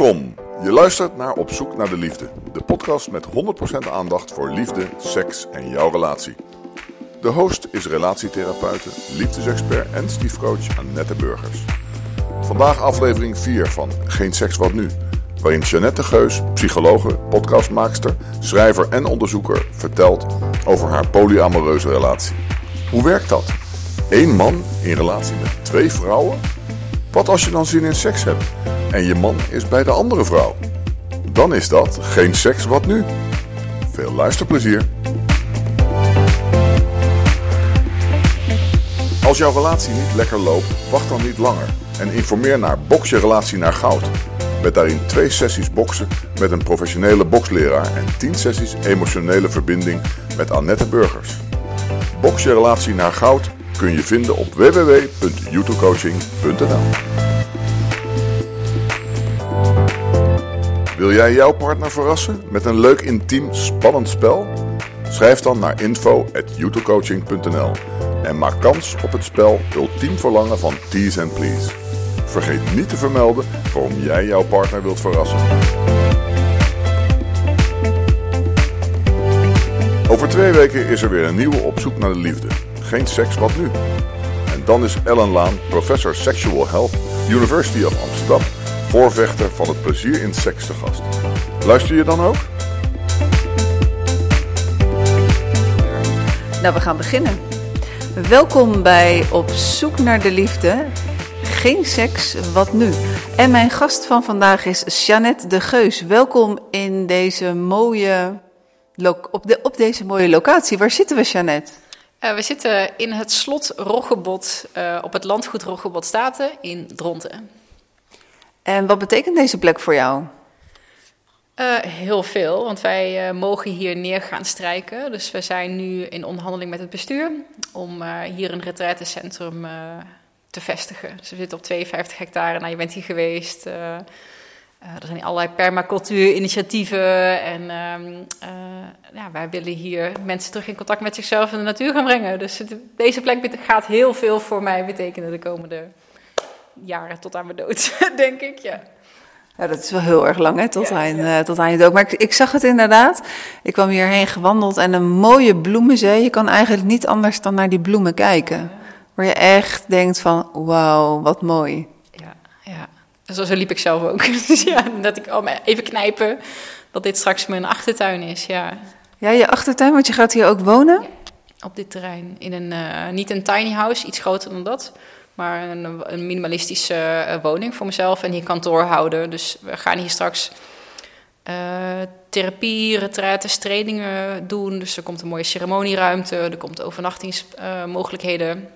Welkom. Je luistert naar Op zoek naar de liefde. De podcast met 100% aandacht voor liefde, seks en jouw relatie. De host is relatietherapeute, liefdesexpert en stiefcoach Annette Burgers. Vandaag aflevering 4 van Geen Seks Wat Nu. Waarin Jeannette Geus, psychologe, podcastmaakster, schrijver en onderzoeker vertelt over haar polyamoreuze relatie. Hoe werkt dat? Eén man in relatie met twee vrouwen? Wat als je dan zin in seks hebt en je man is bij de andere vrouw? Dan is dat geen seks, wat nu? Veel luisterplezier. Als jouw relatie niet lekker loopt, wacht dan niet langer en informeer naar Box je relatie naar goud. Met daarin twee sessies boksen met een professionele boksleraar en 10 sessies emotionele verbinding met Annette Burgers. Box je relatie naar goud kun je vinden op www.youtubecoaching.nl. Wil jij jouw partner verrassen met een leuk, intiem, spannend spel? Schrijf dan naar info.youtubecoaching.nl en maak kans op het spel Ultiem Verlangen van Tease and Please. Vergeet niet te vermelden waarom jij jouw partner wilt verrassen. Over twee weken is er weer een nieuwe opzoek naar de liefde. Geen seks, wat nu? En dan is Ellen Laan, professor Sexual Health, University of Amsterdam, voorvechter van het plezier in seks te gast. Luister je dan ook? Nou, we gaan beginnen. Welkom bij Op zoek naar de liefde. Geen seks, wat nu? En mijn gast van vandaag is Jeannette de Geus. Welkom in deze mooie, op, de, op deze mooie locatie. Waar zitten we, Jeannette? Uh, we zitten in het slot Roggebot uh, op het landgoed Roggebot Staten in Dronten. En wat betekent deze plek voor jou? Uh, heel veel, want wij mogen hier neer gaan strijken. Dus we zijn nu in onderhandeling met het bestuur om hier een retraitecentrum te vestigen. Dus we zitten op 52 hectare. Nou, je bent hier geweest. Er zijn allerlei permacultuurinitiatieven. En uh, ja, wij willen hier mensen terug in contact met zichzelf en de natuur gaan brengen. Dus deze plek gaat heel veel voor mij betekenen de komende jaren tot aan mijn dood, denk ik. Ja. Ja, dat is wel heel erg lang, hè, tot, aan, tot aan je dood. Maar ik, ik, zag het inderdaad. Ik kwam hierheen gewandeld en een mooie bloemenzee. Je kan eigenlijk niet anders dan naar die bloemen kijken. Waar je echt denkt van, wauw, wat mooi. Ja, ja. Zo, zo liep ik zelf ook. dus ja, dat ik oh, even knijpen dat dit straks mijn achtertuin is, ja. Ja, je achtertuin, want je gaat hier ook wonen? op dit terrein. In een, uh, niet een tiny house, iets groter dan dat. Maar een, minimalistische uh, woning voor mezelf en hier kantoor houden. Dus we gaan hier straks uh, therapie, retraites, trainingen doen. Dus er komt een mooie ceremonieruimte, er komt overnachtingsmogelijkheden.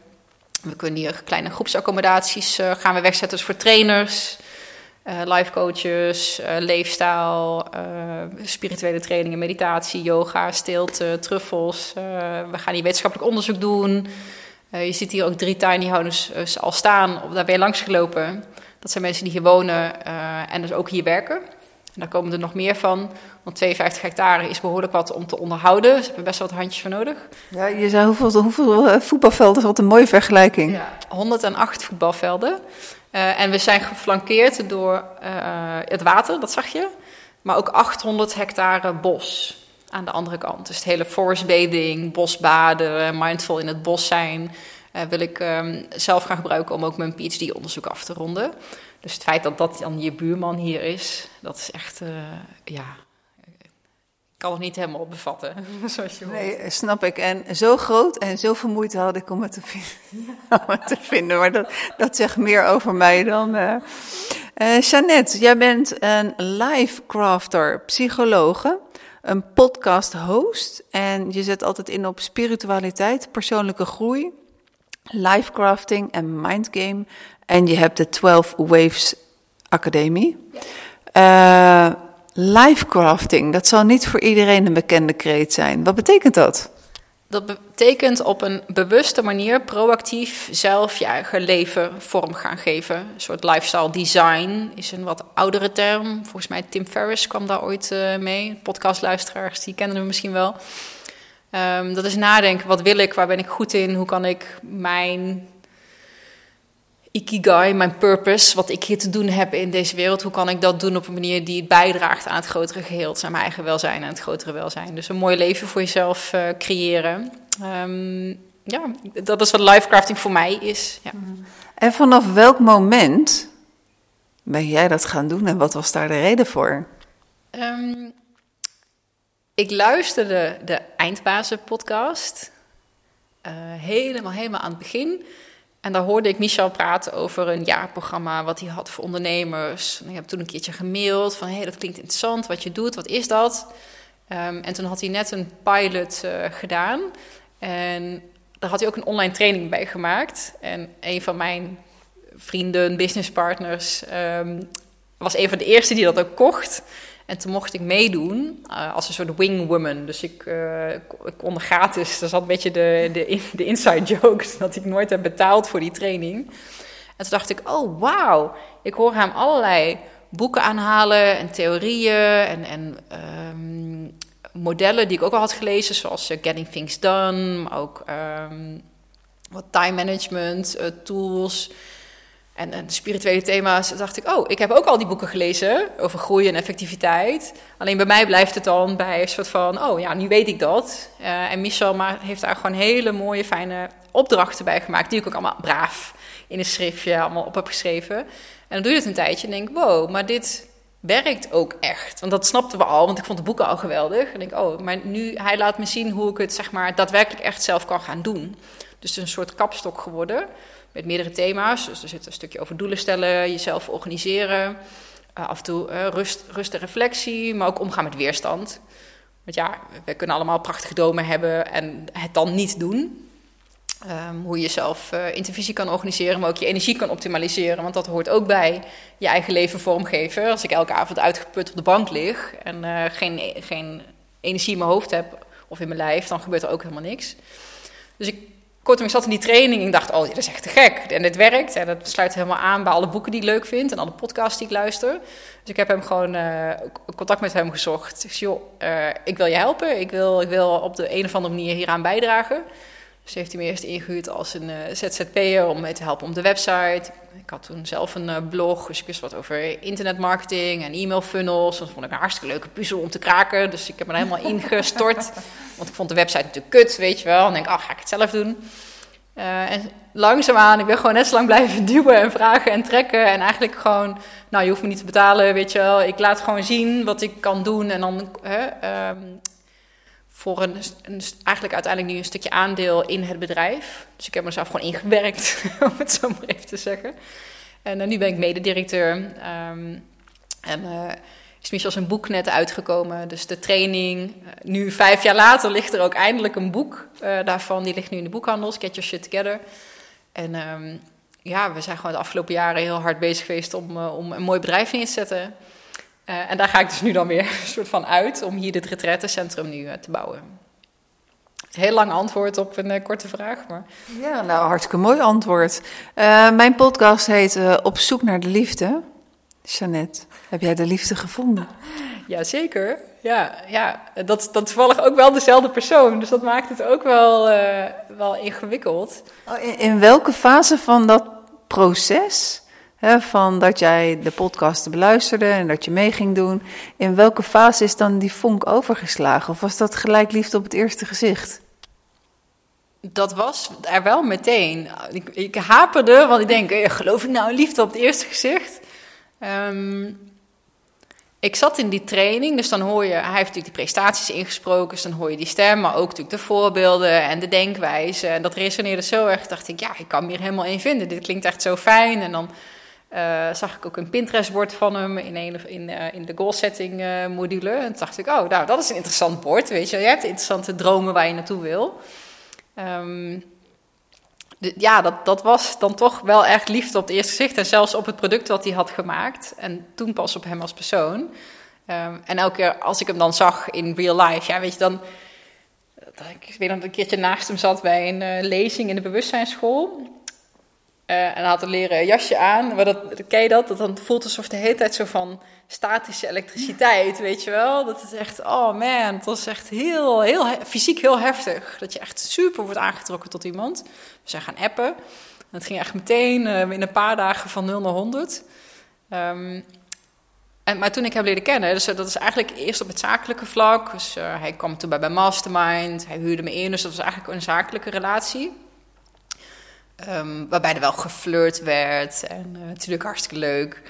We kunnen hier kleine groepsaccommodaties uh, gaan we wegzetten dus voor trainers, uh, life coaches, leefstijl, spirituele trainingen, meditatie, yoga, stilte, truffels. we gaan hier wetenschappelijk onderzoek doen. Je ziet hier ook drie tiny houses al staan. Daar ben je langs gelopen. Dat zijn mensen die hier wonen en dus ook hier werken. En daar komen er nog meer van. Want 52 hectare is behoorlijk wat om te onderhouden. Dus hebben best wel wat handjes voor nodig. Ja, je zei hoeveel, hoeveel eh, voetbalvelden, wat een mooie vergelijking. Ja, 108 voetbalvelden. Uh, en we zijn geflankeerd door uh, het water, dat zag je. Maar ook 800 hectare bos aan de andere kant. Dus het hele forest bathing, bosbaden, mindful in het bos zijn... wil ik um, zelf gaan gebruiken om ook mijn PhD-onderzoek af te ronden. Dus het feit dat dat dan je buurman hier is, dat is echt, uh, ja, ik kan het niet helemaal bevatten, zoals je hoort. Nee, snap ik. En zo groot en zoveel moeite had ik om het te, vinden. om het te vinden. Maar dat, dat zegt meer over mij dan... Uh, Jeannette, jij bent een life crafter, psychologe, een podcast host. En je zet altijd in op spiritualiteit, persoonlijke groei, life crafting en mindgame. En je hebt de 12 Waves Academie. Uh, Lifecrafting, dat zal niet voor iedereen een bekende kreet zijn. Wat betekent dat? Dat betekent op een bewuste manier proactief zelf je eigen leven vorm gaan geven. Een soort lifestyle design is een wat oudere term. Volgens mij Tim Ferriss kwam daar ooit uh, mee. Podcastluisteraars, die kennen hem misschien wel. Um, dat is nadenken, wat wil ik, waar ben ik goed in, hoe kan ik mijn ikigai, mijn purpose, wat ik hier te doen heb in deze wereld. Hoe kan ik dat doen op een manier die bijdraagt aan het grotere geheel, aan mijn eigen welzijn en het grotere welzijn. Dus een mooi leven voor jezelf uh, creëren. Um, ja, dat is wat lifecrafting voor mij is. Ja. En vanaf welk moment ben jij dat gaan doen en wat was daar de reden voor? Um, ik luisterde de Eindbazen podcast. Uh, helemaal, helemaal aan het begin. En daar hoorde ik Michel praten over een jaarprogramma wat hij had voor ondernemers. En ik heb toen een keertje gemaild van, hé, hey, dat klinkt interessant, wat je doet, wat is dat? Um, en toen had hij net een pilot uh, gedaan. En daar had hij ook een online training bij gemaakt. En een van mijn vrienden, businesspartners, um, was een van de eerste die dat ook kocht. En toen mocht ik meedoen uh, als een soort wingwoman. Dus ik, uh, ik kon gratis, dat zat een beetje de, de, de inside jokes, dat ik nooit heb betaald voor die training. En toen dacht ik, oh wauw, ik hoor hem allerlei boeken aanhalen en theorieën en, en um, modellen die ik ook al had gelezen, zoals uh, Getting Things Done, maar ook um, wat time management tools. En, en spirituele thema's, dacht ik, oh, ik heb ook al die boeken gelezen over groei en effectiviteit. Alleen bij mij blijft het dan bij een soort van, oh ja, nu weet ik dat. Uh, en Michel heeft daar gewoon hele mooie, fijne opdrachten bij gemaakt, die ik ook allemaal braaf in een schriftje allemaal op heb geschreven. En dan doe je het een tijdje en denk, wow, maar dit werkt ook echt. Want dat snapten we al, want ik vond de boeken al geweldig. En denk, oh, maar nu, hij laat me zien hoe ik het, zeg maar, daadwerkelijk echt zelf kan gaan doen. Dus het is een soort kapstok geworden met meerdere thema's. Dus er zit een stukje over doelen stellen, jezelf organiseren. Uh, af en toe uh, rust, rust en reflectie, maar ook omgaan met weerstand. Want ja, we kunnen allemaal prachtige dromen hebben en het dan niet doen. Um, hoe je jezelf uh, intervisie kan organiseren, maar ook je energie kan optimaliseren. Want dat hoort ook bij je eigen leven vormgeven. Als ik elke avond uitgeput op de bank lig en geen, geen energie in mijn hoofd heb of in mijn lijf, dan gebeurt er ook helemaal niks. Dus ik Kortom, ik zat in die training en dacht, oh, dit is echt te gek. En het werkt en dat sluit helemaal aan bij alle boeken die ik leuk vind en alle podcasts die ik luister. Dus ik heb hem gewoon uh, contact met hem gezocht. Ik zei, joh, uh, ik wil je helpen. Ik wil, ik wil op de een of andere manier hieraan bijdragen. Dus heeft hij me eerst ingehuurd als een uh, ZZP'er om mee te helpen om de website. Ik had toen zelf een blog, dus ik wist wat over internetmarketing en e-mail funnels. Dat vond ik een hartstikke leuke puzzel om te kraken. Dus ik heb me er helemaal ingestort. Want ik vond de website natuurlijk kut, weet je wel. En denk, ach, ga ik het zelf doen. Uh, en langzaamaan, ik ben gewoon net zo lang blijven duwen en vragen en trekken. En eigenlijk gewoon, nou, je hoeft me niet te betalen, weet je wel. Ik laat gewoon zien wat ik kan doen. En dan hè, um, voor een, een, eigenlijk uiteindelijk nu een stukje aandeel in het bedrijf. Dus ik heb mezelf gewoon ingewerkt, om het zo maar even te zeggen. En uh, nu ben ik mededirecteur. Um, en uh, is Michel zijn boek net uitgekomen. Dus de training. Uh, nu, vijf jaar later, ligt er ook eindelijk een boek daarvan. Die ligt nu in de boekhandels, Get Your Shit Together. En um, ja, we zijn gewoon de afgelopen jaren heel hard bezig geweest om, om een mooi bedrijf neer te zetten. Uh, en daar ga ik dus nu dan weer een soort van uit om hier dit retrettencentrum nu uh, te bouwen. Heel lang antwoord op een uh, korte vraag. Maar... Ja, nou, hartstikke mooi antwoord. mijn podcast heet Op zoek naar de liefde. Jeannette, heb jij de liefde gevonden? Jazeker. Ja, ja dat, dat toevallig ook wel dezelfde persoon. Dus dat maakt het ook wel, wel ingewikkeld. Oh, in, in welke fase van dat proces van dat jij de podcast beluisterde en dat je mee ging doen. In welke fase is dan die vonk overgeslagen? Of was dat gelijk liefde op het eerste gezicht? Dat was er wel meteen. Ik, ik haperde, want ik denk, eh, geloof ik nou liefde op het eerste gezicht? Um, ik zat in die training, dus dan hoor je, hij heeft natuurlijk die prestaties ingesproken, dus dan hoor je die stem, maar ook natuurlijk de voorbeelden en de denkwijze. En dat resoneerde zo erg, dacht ik, ja, ik kan me hier helemaal in vinden. Dit klinkt echt zo fijn. En dan uh, zag ik ook een Pinterest-bord van hem in, een, in, uh, in de goal-setting-module. en toen dacht ik, oh, nou, dat is een interessant bord, weet je. Je hebt interessante dromen waar je naartoe wil. De, ja, dat, dat was dan toch wel echt liefde op het eerste gezicht. En zelfs op het product wat hij had gemaakt. En toen pas op hem als persoon. Um, en elke keer als ik hem dan zag in real life, ja, weet je, dan... Ik weet dat ik een keertje naast hem zat bij een lezing in de bewustzijnsschool. Uh, en hij had een leren jasje aan. Maar dat, ken je dat? Dat dan voelt alsof de hele tijd zo van statische elektriciteit, weet je wel? Dat is echt, oh man, het was echt heel, heel fysiek heel heftig. Dat je echt super wordt aangetrokken tot iemand. We zijn gaan appen. Het ging echt meteen uh, in een paar dagen van 0 naar 100. Um, en, maar toen ik hem leerde kennen, dus dat is eigenlijk eerst op het zakelijke vlak. Dus hij kwam toen bij mijn mastermind, hij huurde me in, dus dat was eigenlijk een zakelijke relatie. Um, waarbij er wel geflirt werd en uh, natuurlijk hartstikke leuk.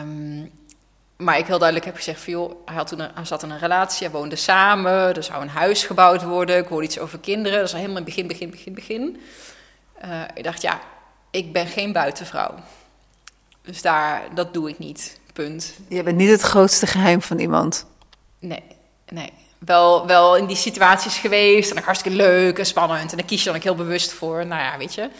Um, maar ik heel duidelijk heb gezegd van joh, hij, had toen een, hij zat in een relatie, hij woonde samen, er zou een huis gebouwd worden, ik hoorde iets over kinderen. Dat is helemaal in het begin, begin, begin, begin. Uh, ik dacht ja, ik ben geen buitenvrouw. Dus daar, dat doe ik niet. Punt. Je bent niet het grootste geheim van iemand. Nee, nee. Wel, wel in die situaties geweest. En dan hartstikke leuk en spannend. En daar kies je dan ook heel bewust voor. Nou ja, weet je.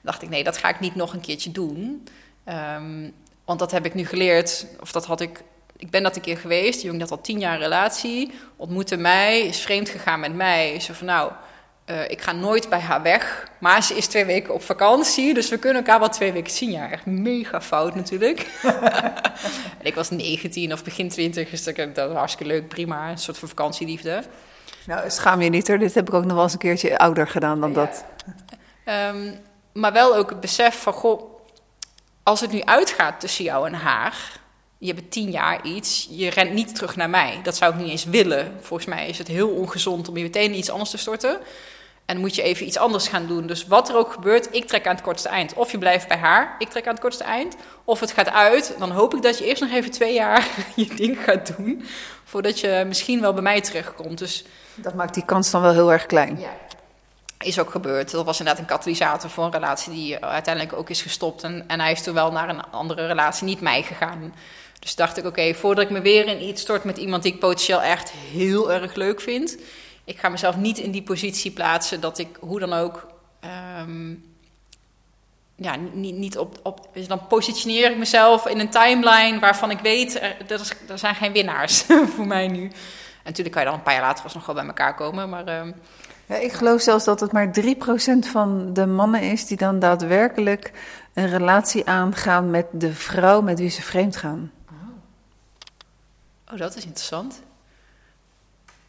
dacht ik, nee, dat ga ik niet nog een keertje doen. Um, want dat heb ik nu geleerd. Of dat had ik. Ik ben dat een keer geweest. Die had al tien jaar relatie. Ontmoette mij. Is vreemd gegaan met mij. Zo van nou uh, ik ga nooit bij haar weg, maar ze is twee weken op vakantie, dus we kunnen elkaar wel twee weken zien. Ja, echt mega fout natuurlijk. en ik was 19 of begin 20, dus dat was hartstikke leuk, prima, een soort van vakantieliefde. Nou, schaam je niet hoor, dit heb ik ook nog wel eens een keertje ouder gedaan dan dat. Um, maar wel ook het besef van, goh, als het nu uitgaat tussen jou en haar, je hebt tien jaar iets, je rent niet terug naar mij. Dat zou ik niet eens willen. Volgens mij is het heel ongezond om je meteen iets anders te storten. En moet je even iets anders gaan doen. Dus wat er ook gebeurt, ik trek aan het kortste eind. Of je blijft bij haar, ik trek aan het kortste eind. Of het gaat uit, dan hoop ik dat je eerst nog even twee jaar je ding gaat doen. Voordat je misschien wel bij mij terechtkomt. Dus, dat maakt die kans dan wel heel erg klein. Ja. Is ook gebeurd. Dat was inderdaad een katalysator voor een relatie die uiteindelijk ook is gestopt. En, en hij is toen wel naar een andere relatie, niet mij gegaan. Dus dacht ik, oké, voordat ik me weer in iets stort met iemand die ik potentieel echt heel erg leuk vind, ik ga mezelf niet in die positie plaatsen dat ik hoe dan ook. Um, ja, niet, niet op, op. Dus dan positioneer ik mezelf in een timeline waarvan ik weet, er, er, is, er zijn geen winnaars voor mij nu. En natuurlijk kan je dan een paar jaar later nog wel bij elkaar komen, maar. Um, ja, ik geloof zelfs dat het maar 3% van de mannen is die dan daadwerkelijk een relatie aangaan met de vrouw met wie ze vreemd gaan. Oh, dat is interessant.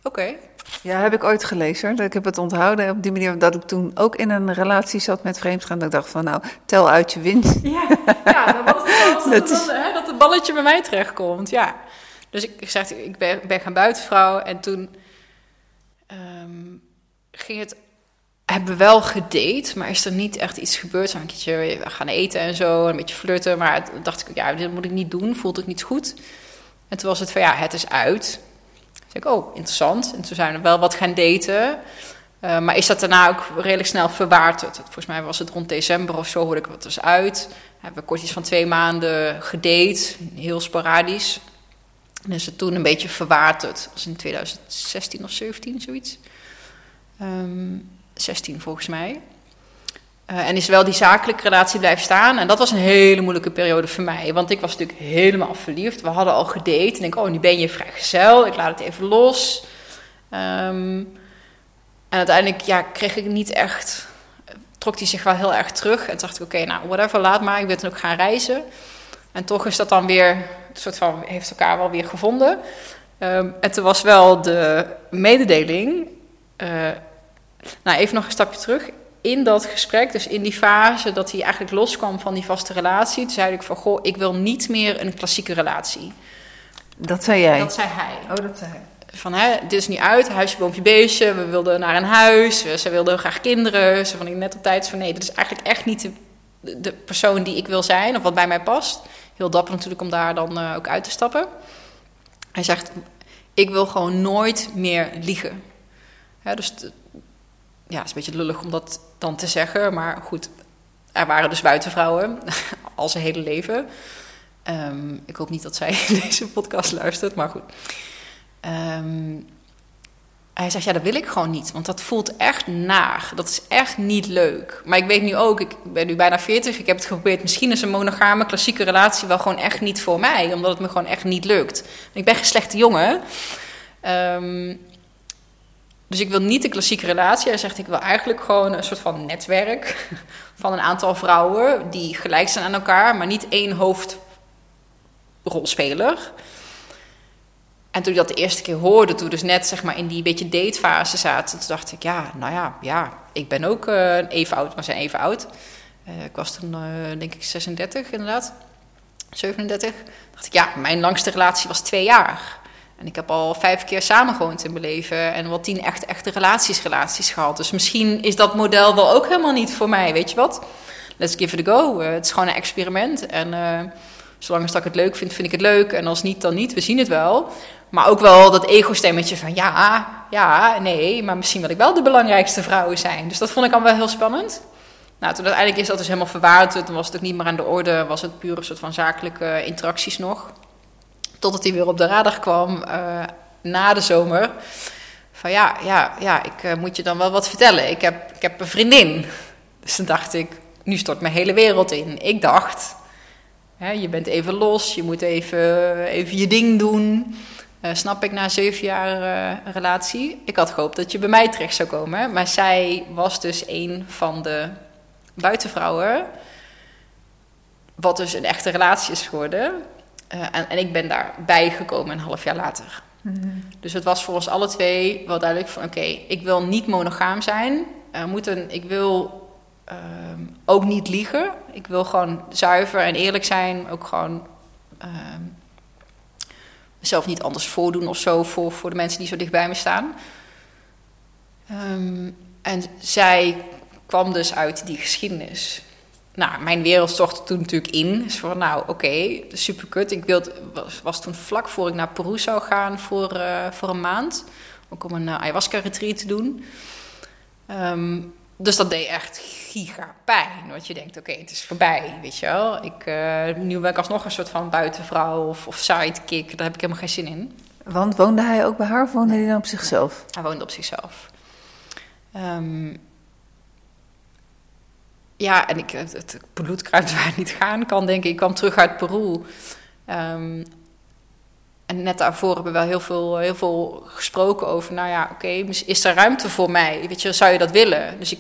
Oké. Ja, heb ik ooit gelezen. Ik heb het onthouden op die manier dat ik toen ook in een relatie zat met vreemdgaan. Dat ik dacht van nou, tel uit je winst. Ja, ja dat, was, dat, dat, hè, dat het balletje bij mij terechtkomt. Ja. Dus ik, ik zeg, ik ben, ben gaan buitenvrouw. En toen um, ging het hebben we wel gedate, maar is er niet echt iets gebeurd? Zo een keertje gaan eten en zo, een beetje flirten. Maar dacht ik, ja, dit moet ik niet doen, voelt het niet goed. En toen was het van ja, het is uit. Ik, oh, interessant. En toen zijn we wel wat gaan daten. Uh, maar is dat daarna ook redelijk snel verwaterd? Volgens mij was het rond december of zo, hoorde ik wat was uit. Hebben we kort iets van twee maanden gedate, heel sporadisch. En is het toen een beetje verwaterd. Dat was in 2016 of 17, zoiets. Um, ehm, 16 volgens mij. Uh, en is wel die zakelijke relatie blijven staan. En dat was een hele moeilijke periode voor mij. Want ik was natuurlijk helemaal verliefd. We hadden al gedate. En ik oh, nu ben je vrijgezel. Ik laat het even los. Um, en uiteindelijk ja, kreeg ik niet echt... Trok hij zich wel heel erg terug. En dacht ik, oké, nou, whatever, laat maar. Ik ben toen ook gaan reizen. En toch is dat dan weer... Een soort van, heeft elkaar wel weer gevonden. Um, en toen was wel de mededeling... Uh, nou, even nog een stapje terug in dat gesprek, dus in die fase dat hij eigenlijk loskwam van die vaste relatie, toen zei ik van goh, ik wil niet meer een klassieke relatie. Dat zei jij? Dat zei hij. Oh, dat zei hij. Van hè, dit is niet uit, huisje, boompje, beestje. We wilden naar een huis, ze wilden graag kinderen. Ze van ik net op tijd van nee, dat is eigenlijk echt niet de, de, persoon die ik wil zijn of wat bij mij past. Heel dapper natuurlijk om daar dan uh, ook uit te stappen. Hij zegt, ik wil gewoon nooit meer liegen. Ja, dus ja, het is een beetje lullig om dat dan te zeggen. Maar goed, er waren dus buitenvrouwen al zijn hele leven. Um, ik hoop niet dat zij deze podcast luistert, maar goed. Um, hij zegt, ja, dat wil ik gewoon niet. Want dat voelt echt naar. Dat is echt niet leuk. Maar ik weet nu ook, ik ben nu bijna 40. Ik heb het geprobeerd. Misschien is een monogame, klassieke relatie wel gewoon echt niet voor mij. Omdat het me gewoon echt niet lukt. Ik ben geen slechte jongen. Um, dus ik wil niet de klassieke relatie. Hij zegt, ik wil eigenlijk gewoon een soort van netwerk van een aantal vrouwen die gelijk zijn aan elkaar, maar niet één hoofdrolspeler. En toen ik dat de eerste keer hoorde, toen dus net zeg maar in die beetje datefase zaten, toen dacht ik, ja, nou ja, ja, ik ben ook uh, even oud, maar zijn even oud. ik was toen, denk ik, 36 inderdaad. 37. dacht ik, ja, mijn langste relatie was twee jaar. En ik heb al vijf keer samengewoond in mijn leven. En wel tien echte, echte relaties, relaties gehad. Dus misschien is dat model wel ook helemaal niet voor mij, weet je wat? Let's give it a go. het is gewoon een experiment. En zolang als ik het leuk vind, vind ik het leuk. En als niet, dan niet. We zien het wel. Maar ook wel dat ego-stemmetje van ja, ja, nee, maar misschien wil ik wel de belangrijkste vrouw zijn. Dus dat vond ik al wel heel spannend. Nou, toen uiteindelijk is dat dus helemaal verwaard. Toen was het ook niet meer aan de orde. Was het puur een soort van zakelijke interacties nog. Totdat hij weer op de radar kwam uh, na de zomer. Van ja, ja, ja ik uh, moet je dan wel wat vertellen. Ik heb, ik heb een vriendin. Dus toen dacht ik, nu stort mijn hele wereld in. Ik dacht, hè, je bent even los. Je moet even, even je ding doen. Uh, snap ik na zeven jaar relatie. Ik had gehoopt dat je bij mij terecht zou komen. Maar zij was dus een van de buitenvrouwen. Wat dus een echte relatie is geworden. Uh, en, en, ik ben daarbij gekomen een half jaar later. Mm Dus het was voor ons alle twee wel duidelijk van... oké, ik wil niet monogaam zijn. Er moet een, ik wil ehm, ook niet liegen. Ik wil gewoon zuiver en eerlijk zijn. Ook gewoon... Ehm, mezelf niet anders voordoen of zo voor, voor de mensen die zo dicht bij me staan. Um, en zij kwam dus uit die geschiedenis. Nou, mijn wereld stortte toen natuurlijk in. Dus van, nou, oké, okay, super kut. Ik wilde, was, was toen vlak voor ik naar Peru zou gaan voor, uh, voor een maand. Ook om een uh, ayahuasca-retreat te doen. Um, dus dat deed echt giga pijn. Want je denkt, oké, het is voorbij, weet je wel. Ik, uh, nu ben ik alsnog een soort van buitenvrouw of, of sidekick. Daar heb ik helemaal geen zin in. Want woonde hij ook bij haar of woonde hij dan op zichzelf? Hij woonde op zichzelf. Um, ja, en ik, het, het bloedkruid waar niet gaan kan, denk ik. Ik kwam terug uit Peru. Um, en net daarvoor hebben we wel heel veel, heel veel gesproken over, nou ja, oké, is er ruimte voor mij? Weet je, zou je dat willen? Dus ik,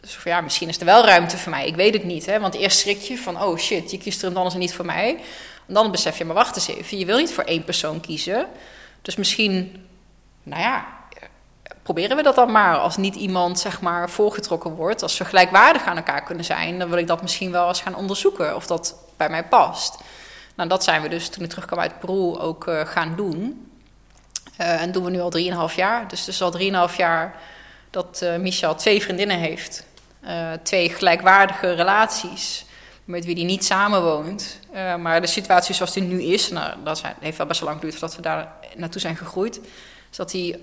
dus ja, misschien is er wel ruimte voor mij. Ik weet het niet, hè. Want eerst schrik je van, oh shit, je kiest er dan er niet voor mij. En dan besef je, maar wacht eens even, je wil niet voor één persoon kiezen. Dus misschien, nou ja, proberen we dat dan maar. Als niet iemand, zeg maar, voorgetrokken wordt, als we gelijkwaardig aan elkaar kunnen zijn, dan wil ik dat misschien wel eens gaan onderzoeken of dat bij mij past. Nou, dat zijn we dus toen ik terugkwam uit Peru ook uh, gaan doen. Uh, en doen we nu al 3,5 jaar. Dus het is al 3,5 jaar dat uh, Michel twee vriendinnen heeft. twee gelijkwaardige relaties met wie hij niet samenwoont. maar de situatie zoals die nu is, nou, dat heeft wel best wel lang geduurd voordat we daar naartoe zijn gegroeid. Is dat hij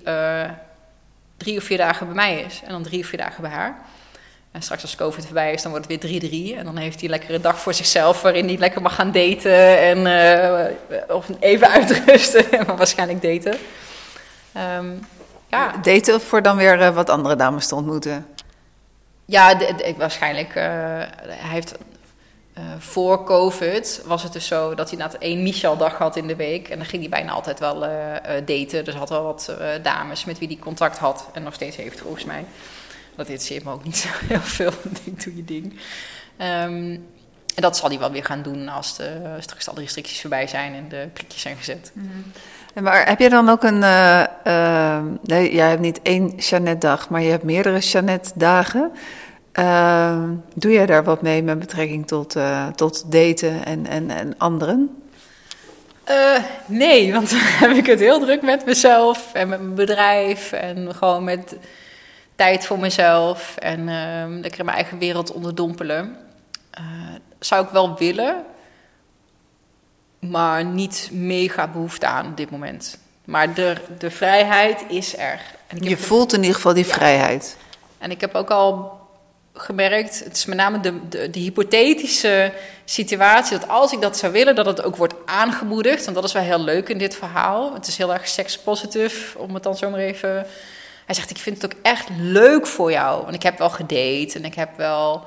drie of vier dagen bij mij is en dan drie of vier dagen bij haar. En straks als COVID voorbij is, dan wordt het weer 3-3. En dan heeft hij lekker een dag voor zichzelf waarin hij lekker mag gaan daten. En, uh, of even uitrusten, maar waarschijnlijk daten. Um, ja. Daten voor dan weer uh, wat andere dames te ontmoeten? Ja, waarschijnlijk. Uh, hij heeft voor COVID was het dus zo dat hij na één Michel-dag had in de week. En dan ging hij bijna altijd wel daten. Dus had wel wat dames met wie hij contact had. En nog steeds heeft, volgens mij. Dat interesseert me ook niet zo heel veel. Ik doe je ding. Um, en dat zal hij wel weer gaan doen als de, straks alle restricties voorbij zijn en de prikjes zijn gezet. Mm Maar heb je dan ook een. Nee, jij hebt niet één Jeannette-dag, maar je hebt meerdere Jeannette-dagen. Uh, doe jij daar wat mee met betrekking tot, tot daten en, en, en anderen? nee, want dan heb ik het heel druk met mezelf en met mijn bedrijf en gewoon met tijd voor mezelf en uh, lekker in mijn eigen wereld onderdompelen. Zou ik wel willen, maar niet mega behoefte aan op dit moment. Maar de, de vrijheid is er. En je voelt in ieder geval die vrijheid. En ik heb ook al gemerkt, het is met name de, de, hypothetische situatie, dat als ik dat zou willen, dat het ook wordt aangemoedigd. En dat is wel heel leuk in dit verhaal. Het is heel erg sekspositief, om het dan zomaar even hij zegt, ik vind het ook echt leuk voor jou. Want ik heb wel gedate en ik heb wel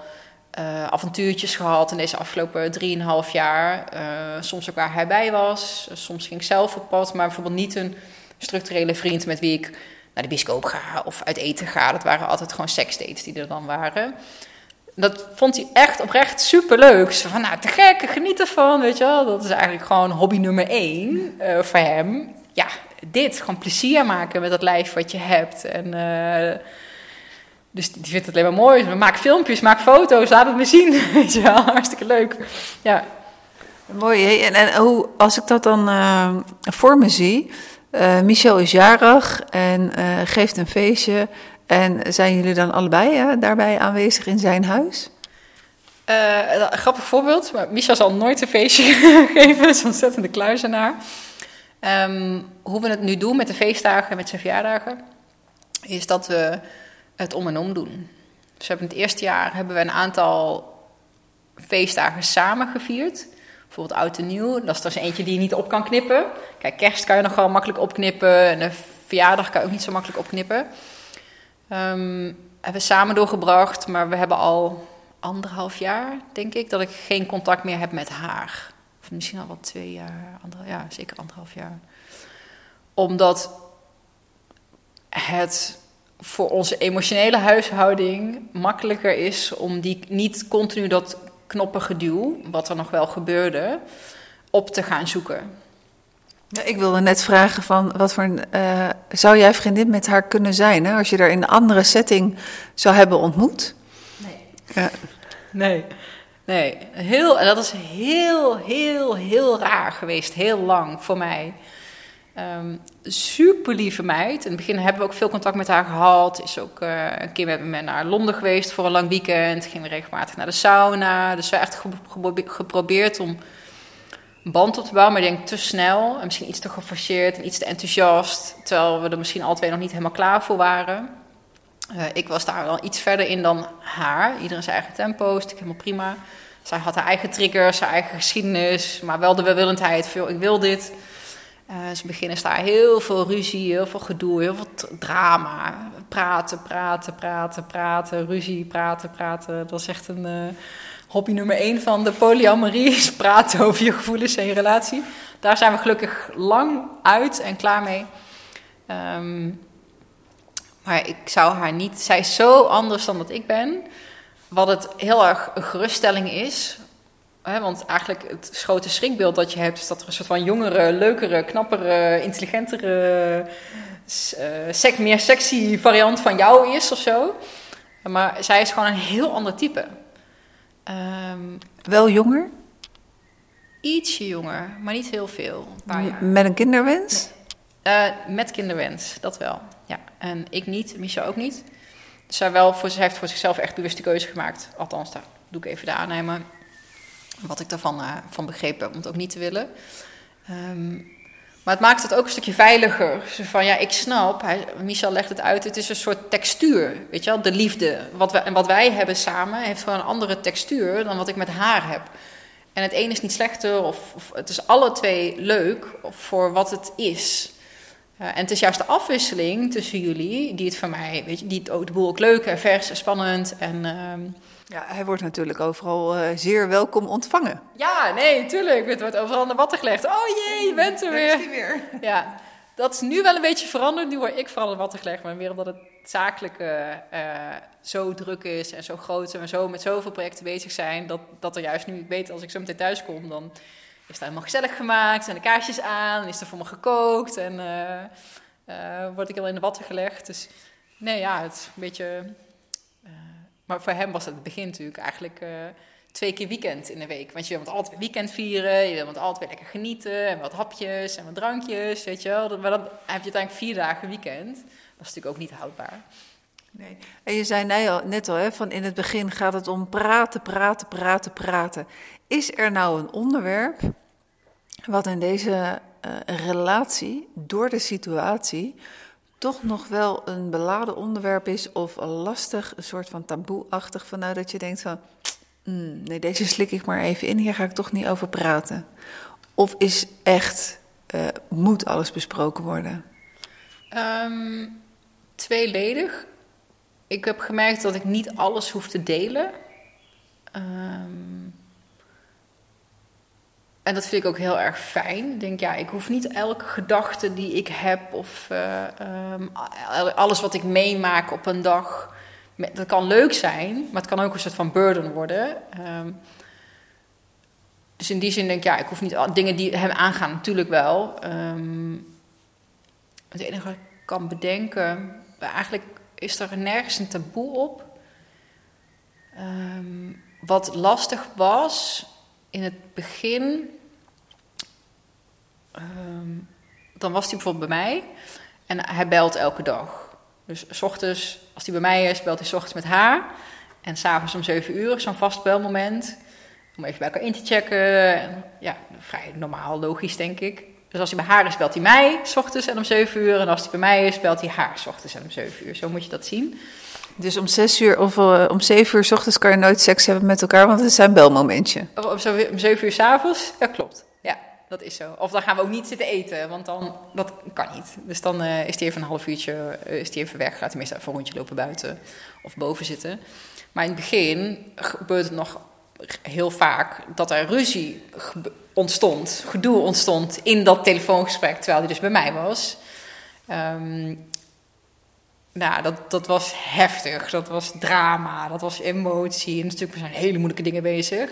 uh, avontuurtjes gehad in deze afgelopen drieënhalf jaar. Uh, soms ook waar hij bij was. Soms ging ik zelf op pad. Maar bijvoorbeeld niet een structurele vriend met wie ik naar de bioscoop ga of uit eten ga. Dat waren altijd gewoon seksdates die er dan waren. Dat vond hij echt oprecht super leuk. Zo van, nou, te gek, geniet ervan, weet je wel. Dat is eigenlijk gewoon hobby nummer één uh, voor hem. Ja, dit, gewoon plezier maken met dat lijf wat je hebt. En uh, Dus die vindt het alleen maar mooi. Maak filmpjes, maak foto's, laat het me zien. Weet je wel, hartstikke leuk. Ja. Mooi. En, en hoe, als ik dat dan eh, voor me zie. Eh, Michel is jarig en eh, geeft een feestje. En zijn jullie dan allebei hè, daarbij aanwezig in zijn huis? Eh, een grappig voorbeeld, maar Misha zal nooit een feestje geven, is ontzettende kluizenaar. Ehm, hoe we het nu doen met de feestdagen en met zijn verjaardagen, is dat we het om en om doen. Dus hebben het eerste jaar hebben we een aantal feestdagen samen gevierd. Bijvoorbeeld oud en nieuw, dat is er eentje die je niet op kan knippen. Kijk, kerst kan je nog wel makkelijk opknippen en een verjaardag kan je ook niet zo makkelijk opknippen. Ehm, hebben we samen doorgebracht, maar we hebben al anderhalf jaar, denk ik, dat ik geen contact meer heb met haar. Of misschien al wel twee jaar, ander, ja, zeker anderhalf jaar. Omdat het voor onze emotionele huishouding makkelijker is om die niet continu dat knoppengeduw, wat er nog wel gebeurde, op te gaan zoeken. Ja, ik wilde net vragen van wat voor een, eh, zou jij vriendin met haar kunnen zijn hè, als je er in een andere setting zou hebben ontmoet? Nee. Ja. Nee. Nee, heel, en dat is heel, heel, heel raar geweest. Heel lang voor mij. Ehm super lieve meid. In het begin hebben we ook veel contact met haar gehad. Is ook eh, een keer met me naar Londen geweest voor een lang weekend. Gingen we regelmatig naar de sauna. Dus we hebben echt geprobeerd om een band op te bouwen. Maar ik denk te snel en misschien iets te geforceerd en iets te enthousiast. Terwijl we er misschien alle twee nog niet helemaal klaar voor waren. Eh, ik was daar wel iets verder in dan haar. Iedereen zijn eigen tempo, is helemaal prima. Zij had haar eigen triggers, haar eigen geschiedenis, maar wel de welwillendheid. Veel, ik wil dit. Eh ze beginnen daar heel veel ruzie, heel veel gedoe, heel veel drama. Praten, praten, praten, praten, ruzie, praten, praten. Dat is echt een eh, hobby nummer één van de polyamorie, is praten over je gevoelens en je relatie. Daar zijn we gelukkig lang uit en klaar mee. Ehm, maar ik zou haar niet. Zij is zo anders dan dat ik ben. Wat het heel erg een geruststelling is. Hè, want eigenlijk het grote schrikbeeld dat je hebt, is dat er een soort van jongere, leukere, knappere, intelligentere, eh, sec, meer sexy variant van jou is of zo. Maar zij is gewoon een heel ander type. Ehm, Wel jonger, ietsje jonger, maar niet heel veel. Een paar jaar. met een kinderwens. Eh, met kinderwens, dat wel. Ja. En ik niet, Micha ook niet. Dus zij, wel voor, zij heeft voor zichzelf echt bewust de keuze gemaakt. Althans, daar doe ik even de aannemen. Wat ik daarvan eh, van begrepen heb, om het ook niet te willen. Ehm, maar het maakt het ook een stukje veiliger. Van, ja, ik snap, hij, Michel legt het uit, het is een soort textuur. Weet je wel, de liefde. Wat we, en wat wij hebben samen heeft gewoon een andere textuur dan wat ik met haar heb. En het een is niet slechter, of, of het is alle twee leuk voor wat het is. Uh, en het is juist de afwisseling tussen jullie die het voor mij, weet je, die het ook boel leuk en vers en spannend. En ehm, Ja, hij wordt natuurlijk overal eh, zeer welkom ontvangen. ja, nee, tuurlijk, het wordt overal aan de watten gelegd. Oh jee, je bent er weer. weer. Ja, dat is nu wel een beetje veranderd. Nu word ik vooral de watten gelegd, maar meer omdat het zakelijke eh, zo druk is en zo groot en we zo met zoveel projecten bezig zijn, dat, dat er juist nu, ik weet als ik zo meteen thuis kom, dan is het helemaal gezellig gemaakt en de kaarsjes aan en is er voor me gekookt en eh, eh, word ik al in de watten gelegd. Dus nee, ja, het is een beetje... eh, maar voor hem was het begin natuurlijk eigenlijk eh, twee keer weekend in de week. Want je wil altijd weekend vieren, je wil altijd lekker genieten en wat hapjes en wat drankjes, weet je wel. Maar dan heb je uiteindelijk vier dagen weekend. Dat is natuurlijk ook niet houdbaar. Nee. En je zei al, net al hè, van in het begin gaat het om praten, praten, praten, praten. Is er nou een onderwerp wat in deze uh, relatie, door de situatie, toch nog wel een beladen onderwerp is of lastig, een soort van taboe-achtig, van nou dat je denkt van, mm, nee, deze slik ik maar even in, hier ga ik toch niet over praten. Of is echt, uh, moet alles besproken worden? Um, tweeledig. Ik heb gemerkt dat ik niet alles hoef te delen. Um, en dat vind ik ook heel erg fijn. Ik denk, ja, ik hoef niet elke gedachte die ik heb of uh, um, alles wat ik meemaak op een dag. Dat kan leuk zijn, maar het kan ook een soort van burden worden. Um, dus in die zin denk ik, ja, ik hoef niet dingen die hem aangaan, natuurlijk wel. Um, het enige wat ik kan bedenken, eigenlijk is er nergens een taboe op. Ehm, wat lastig was in het begin, ehm, dan was hij bijvoorbeeld bij mij en hij belt elke dag. Dus s ochtends, als hij bij mij is, belt hij s ochtends met haar. En s'avonds om 7 uur, zo'n vast belmoment. Om even bij elkaar in te checken. Ja, vrij normaal, logisch denk ik. Dus als hij bij haar is, belt hij mij s ochtends en om 7 uur. En als hij bij mij is, belt hij haar s ochtends en om 7 uur. Zo moet je dat zien. Dus om zes uur of uh, om zeven uur s ochtends kan je nooit seks hebben met elkaar, want het is een belmomentje. Of om, zo, om 7 uur s'avonds? Ja, klopt. Dat is zo. Of dan gaan we ook niet zitten eten, want dan, dat kan niet. Dus dan uh, is hij even een half uurtje uh, is die even weg. Gaat meestal even een rondje lopen buiten of boven zitten. Maar in het begin gebeurt het nog heel vaak dat er ruzie ontstond, gedoe ontstond in dat telefoongesprek, terwijl hij dus bij mij was. Um, nou, dat, dat was heftig, dat was drama, dat was emotie. En natuurlijk, we zijn hele moeilijke dingen bezig.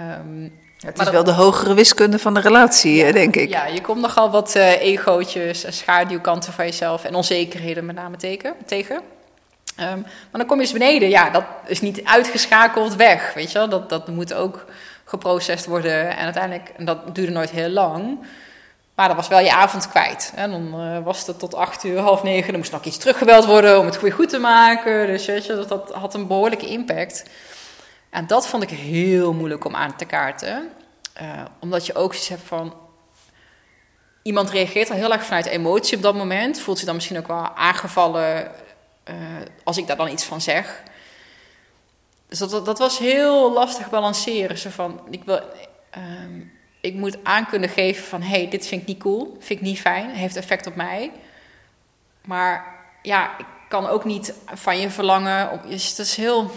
Um, het is wel de hogere wiskunde van de relatie, ja, denk ik. Ja, je komt nogal wat uh, egootjes en schaduwkanten van jezelf en onzekerheden met name teken, tegen. Um, maar dan kom je eens beneden, ja, dat is niet uitgeschakeld weg, weet je wel. Dat, dat moet ook geprocessed worden en uiteindelijk, en dat duurde nooit heel lang... Maar dan was wel je avond kwijt. En dan uh, was het tot acht uur, half negen. Dan moest nog iets teruggebeld worden om het weer goed te maken. Dus weet je, dat, dat had een behoorlijke impact. En dat vond ik heel moeilijk om aan te kaarten. Uh, omdat je ook zoiets hebt van... Iemand reageert al heel erg vanuit emotie op dat moment. Voelt zich dan misschien ook wel aangevallen uh, als ik daar dan iets van zeg. Dus dat, dat, was heel lastig balanceren. Zo van, ik wil... Um, ik moet aan kunnen geven van... hey, dit vind ik niet cool, vind ik niet fijn, heeft effect op mij. Maar ja, ik kan ook niet van je verlangen... Op, dus is heel...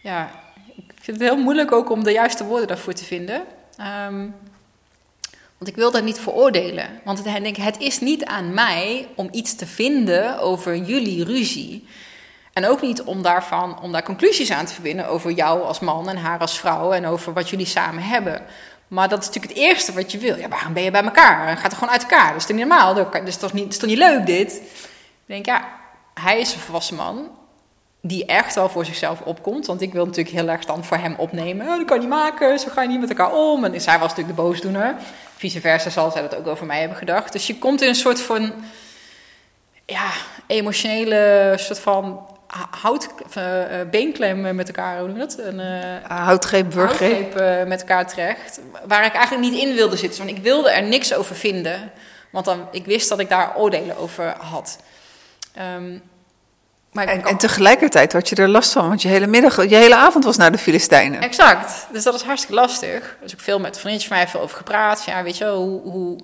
Ja, ik vind het heel moeilijk ook om de juiste woorden daarvoor te vinden. Um, want ik wil dat niet veroordelen. Want het, denk, het is niet aan mij om iets te vinden over jullie ruzie... En ook niet om, daarvan, om daar conclusies aan te verbinden over jou als man en haar als vrouw en over wat jullie samen hebben. Maar dat is natuurlijk het eerste wat je wil. Ja, waarom ben je bij elkaar? Gaat er gewoon uit elkaar. Dat is toch niet normaal? Dat is toch niet, is toch niet leuk dit? Ik denk, ja, hij is een volwassen man die echt wel voor zichzelf opkomt. Want ik wil natuurlijk heel erg dan voor hem opnemen. Oh, dat kan je niet maken, zo ga je niet met elkaar om. En zij was natuurlijk de boosdoener. Vice versa zal zij dat ook over mij hebben gedacht. Dus je komt in een soort van... Ja, emotionele soort van hout, uh, beenklem met elkaar, hoe noem je dat? Een, uh, houtgreep. Uh, met elkaar terecht. Waar ik eigenlijk niet in wilde zitten. Want ik wilde er niks over vinden. Want dan, ik wist dat ik daar oordelen over had. Um, maar en, kan... en, tegelijkertijd had je er last van, want je hele middag, je hele avond was naar de Filistijnen. Exact. Dus dat is hartstikke lastig. Dus ik veel met vriendjes van mij veel over gepraat. Ja, weet je, hoe, hoe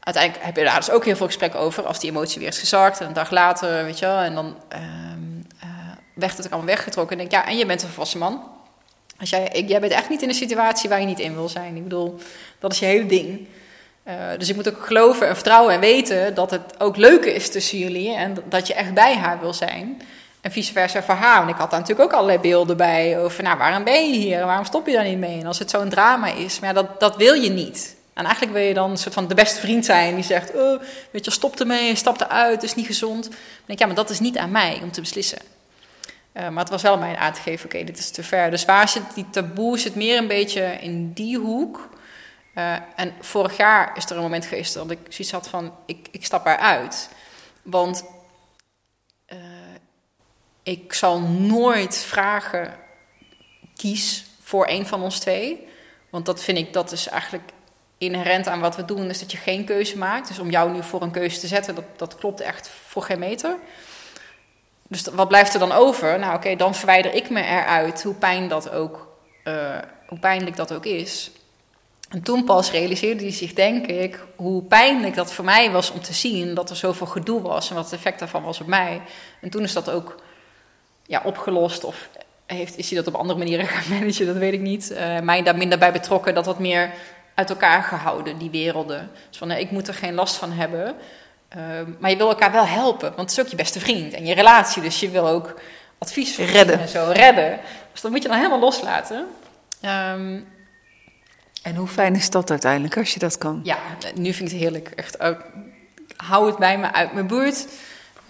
uiteindelijk heb je daar dus ook heel veel gesprek over. Als die emotie weer is gezakt. En een dag later, weet je wel. En dan uh, uh, werd het allemaal weggetrokken. En denk ja, en je bent een volwassen man. Als jij, ik, jij bent echt niet in een situatie waar je niet in wil zijn. Ik bedoel, dat is je hele ding. Uh, dus ik moet ook geloven en vertrouwen en weten dat het ook leuk is tussen jullie. En dat je echt bij haar wil zijn. En vice versa voor haar. En ik had daar natuurlijk ook allerlei beelden bij over, nou, waarom ben je hier? Waarom stop je daar niet mee? En als het zo'n drama is, maar dat, dat wil je niet. En eigenlijk wil je dan een soort van de beste vriend zijn die zegt: oh, Weet je, stop ermee, stap eruit, het is niet gezond. Dan denk ik, ja, maar dat is niet aan mij om te beslissen. Uh, maar het was wel aan mij aan te geven: oké, dit is te ver. Dus waar zit die taboe? Zit meer een beetje in die hoek. Uh, en vorig jaar is er een moment geweest dat ik zoiets had van: ik, ik stap eruit. Want uh, ik zal nooit vragen kies voor een van ons twee. Want dat vind ik, dat is eigenlijk inherent aan wat we doen is dat je geen keuze maakt. Dus om jou nu voor een keuze te zetten, dat, dat klopt echt voor geen meter. Dus wat blijft er dan over? Nou oké, dan verwijder ik me eruit, hoe, pijn dat ook, uh, hoe pijnlijk dat ook is. En toen pas realiseerde hij zich, denk ik, hoe pijnlijk dat voor mij was om te zien dat er zoveel gedoe was en wat het effect daarvan was op mij. En toen is dat ook ja, opgelost of heeft, is hij dat op andere manieren gaan managen, dat weet ik niet. Uh, mij daar minder bij betrokken, dat wat meer uit elkaar gehouden, die werelden. Dus van, nee, ik moet er geen last van hebben. Uh, maar je wil elkaar wel helpen, want het is ook je beste vriend en je relatie. Dus je wil ook advies redden. en zo redden. Dus dat moet je dan helemaal loslaten. Um, en hoe fijn is dat uiteindelijk als je dat kan? Ja, nu vind ik het heerlijk. Echt, hou het bij me uit mijn buurt.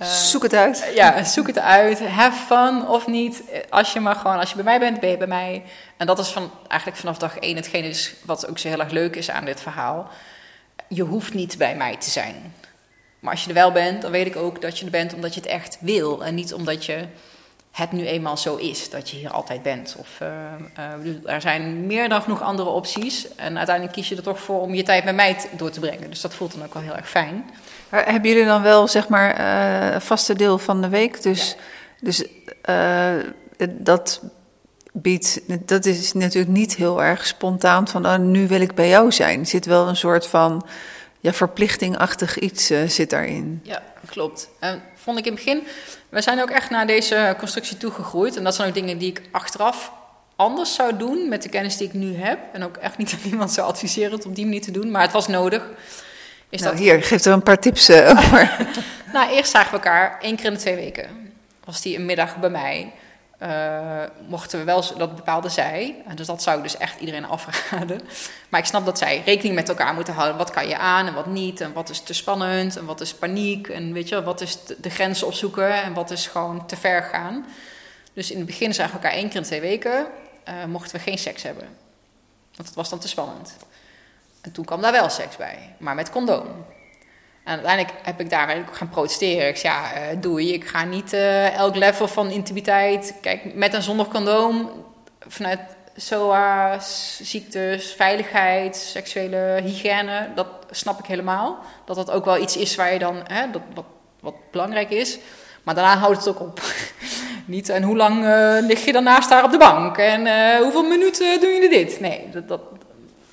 zoek het uit. Ja, zoek het uit. Have fun of niet. Als je maar gewoon, als je bij mij bent, ben je bij mij. En dat is van, eigenlijk vanaf dag één hetgeen is wat ook zo heel erg leuk is aan dit verhaal. Je hoeft niet bij mij te zijn. Maar als je er wel bent, dan weet ik ook dat je er bent omdat je het echt wil. En niet omdat je het nu eenmaal zo is, dat je hier altijd bent. Of, uh, uh, er zijn meer dan genoeg andere opties. En uiteindelijk kies je er toch voor om je tijd met mij door te brengen. Dus dat voelt dan ook wel heel erg fijn. Maar hebben jullie dan wel, zeg maar, uh, een vaste deel van de week? Dus, ja. dus dat biedt, dat is natuurlijk niet heel erg spontaan van, oh, nu wil ik bij jou zijn. Er zit wel een soort van ja, verplichtingachtig iets zit daarin. Ja, klopt. En vond ik in het begin, we zijn ook echt naar deze constructie toegegroeid. En dat zijn ook dingen die ik achteraf anders zou doen met de kennis die ik nu heb. En ook echt niet aan iemand zou adviseren het op die manier te doen, maar het was nodig. Is nou, dat... Hier, geef er een paar tips uh, over. nou, eerst zagen we elkaar één keer in de twee weken. Was die een middag bij mij. Uh, mochten we wel, dat bepaalde zij. Dus dat zou ik dus echt iedereen afraden. Maar ik snap dat zij rekening met elkaar moeten houden. Wat kan je aan en wat niet? En wat is te spannend en wat is paniek? En weet je, wat is de grenzen opzoeken en wat is gewoon te ver gaan? Dus in het begin zagen we elkaar één keer in twee weken. Uh, mochten we geen seks hebben. Want dat was dan te spannend. En toen kwam daar wel seks bij, maar met condoom. En uiteindelijk heb ik daar ook gaan protesteren. Ik zei, ja, uh, doei, ik ga niet uh, elk level van intimiteit... Kijk, met en zonder condoom, vanuit SOA's, ziektes, veiligheid, seksuele hygiëne... dat snap ik helemaal. Dat dat ook wel iets is waar je dan, hè, dat, wat, belangrijk is. Maar daarna houdt het ook op. niet, en hoe lang uh, lig je dan naast haar op de bank? En hoeveel minuten doen jullie dit? Nee, dat... dat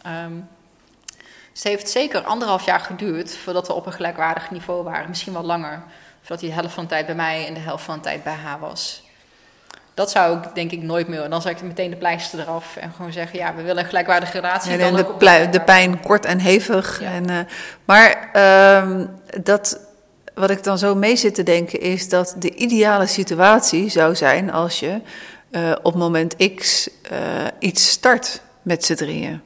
um, dus het heeft zeker anderhalf jaar geduurd voordat we op een gelijkwaardig niveau waren. Misschien wel langer. Voordat hij de helft van de tijd bij mij en de helft van de tijd bij haar was. Dat zou ik denk ik nooit meer. Dan zou ik meteen de pleister eraf en gewoon zeggen: ja, we willen een gelijkwaardige relatie. En de, de, pijn kort en hevig. Ja. En, uh, maar uh, dat, wat ik dan zo mee zit te denken is dat de ideale situatie zou zijn als je uh, op moment X uh, iets start met z'n drieën.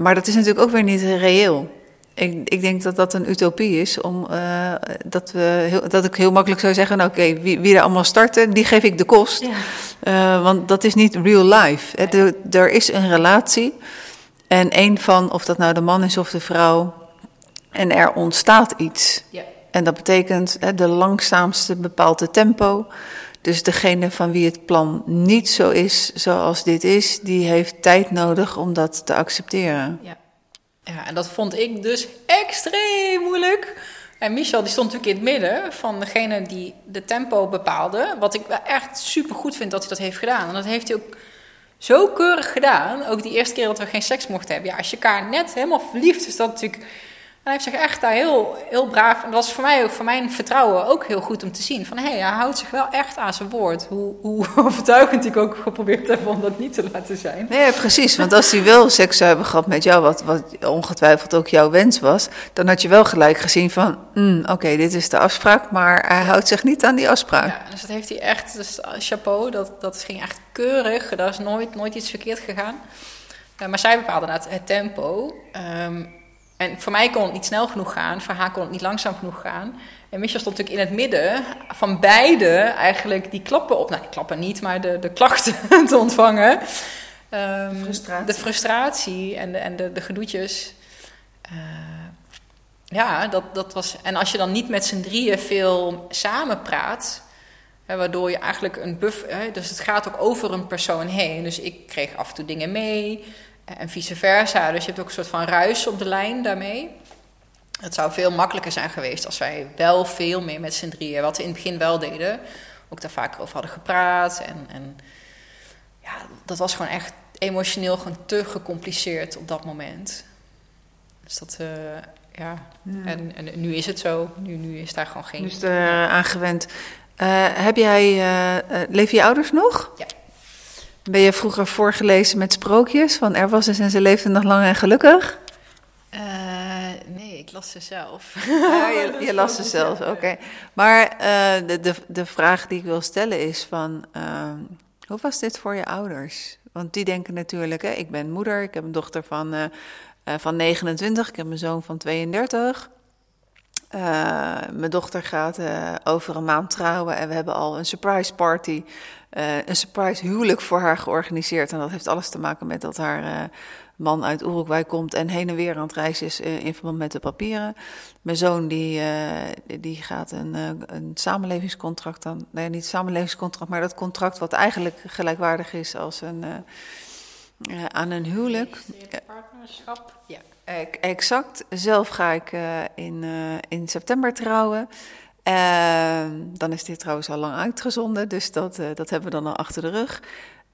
Maar dat is natuurlijk ook weer niet reëel. Ik, ik denk dat dat een utopie is, om, uh, dat, we heel, dat ik heel makkelijk zou zeggen: nou, oké, wie, wie er allemaal starten, die geef ik de kost. Ja. Uh, want dat is niet real life. Er, er is een relatie. En een van, of dat nou de man is of de vrouw, en er ontstaat iets. Ja. En dat betekent hè, de langzaamste bepaalde tempo. Dus degene van wie het plan niet zo is zoals dit is, die heeft tijd nodig om dat te accepteren. Ja, ja en dat vond ik dus extreem moeilijk. En Michel die stond natuurlijk in het midden van degene die de tempo bepaalde. Wat ik echt super goed vind dat hij dat heeft gedaan. En dat heeft hij ook zo keurig gedaan. Ook die eerste keer dat we geen seks mochten hebben. Ja, als je elkaar net helemaal verliefd is, dat natuurlijk hij heeft zich echt daar heel, heel braaf. En dat was voor mij ook, voor mijn vertrouwen ook heel goed om te zien. Van hé, hey, hij houdt zich wel echt aan zijn woord. Hoe, hoe overtuigend ik ook geprobeerd heb om dat niet te laten zijn. Nee, precies. Want als hij wel seks zou hebben gehad met jou, wat, wat ongetwijfeld ook jouw wens was, dan had je wel gelijk gezien van, mm, oké, dit is de afspraak, maar hij houdt zich niet aan die afspraak. Ja, dus dat heeft hij echt, dus chapeau, dat, dat ging echt keurig. Daar is nooit, nooit iets verkeerd gegaan. Maar zij bepaalde het, het tempo. Um, en voor mij kon het niet snel genoeg gaan, voor haar kon het niet langzaam genoeg gaan. En Michel stond natuurlijk in het midden van beide eigenlijk die klappen op. Nou, die klappen niet, maar de, de klachten te ontvangen. Um, frustratie. De frustratie en de, en de, de gedoetjes. Uh, ja, dat, dat was. En als je dan niet met z'n drieën veel samen praat. Hè, waardoor je eigenlijk een buff. Hè, dus het gaat ook over een persoon heen. Dus ik kreeg af en toe dingen mee. En vice versa. Dus je hebt ook een soort van ruis op de lijn daarmee. Het zou veel makkelijker zijn geweest als wij wel veel meer met z'n drieën, wat we in het begin wel deden, ook daar vaker over hadden gepraat. En, en ja, dat was gewoon echt emotioneel gewoon te gecompliceerd op dat moment. Dus dat, uh, ja. ja. En, en nu is het zo. Nu, nu is daar gewoon geen. Er aangewend. Uh, heb jij, leven je ouders nog? Ja. Ben je vroeger voorgelezen met sprookjes? Van er was eens en ze leefde nog lang en gelukkig? Uh, nee, ik las ze zelf. Ja, je, je las ze zelf, oké. Okay. Maar uh, de, de, de vraag die ik wil stellen is van... Uh, hoe was dit voor je ouders? Want die denken natuurlijk, hè, ik ben moeder, ik heb een dochter van, uh, van 29, ik heb een zoon van 32. Uh, mijn dochter gaat uh, over een maand trouwen en we hebben al een surprise party, uh, een surprise huwelijk voor haar georganiseerd. En dat heeft alles te maken met dat haar man uit Uruguay komt en heen en weer aan het reizen is in verband met de papieren. Mijn zoon die, die gaat een, een samenlevingscontract dan, nee niet samenlevingscontract, maar dat contract wat eigenlijk gelijkwaardig is als een, aan een huwelijk. Partnerschap, ja. Exact. Zelf ga ik uh, in, uh, in september trouwen. Uh, dan is dit trouwens al lang uitgezonden, dus dat, uh, dat hebben we dan al achter de rug.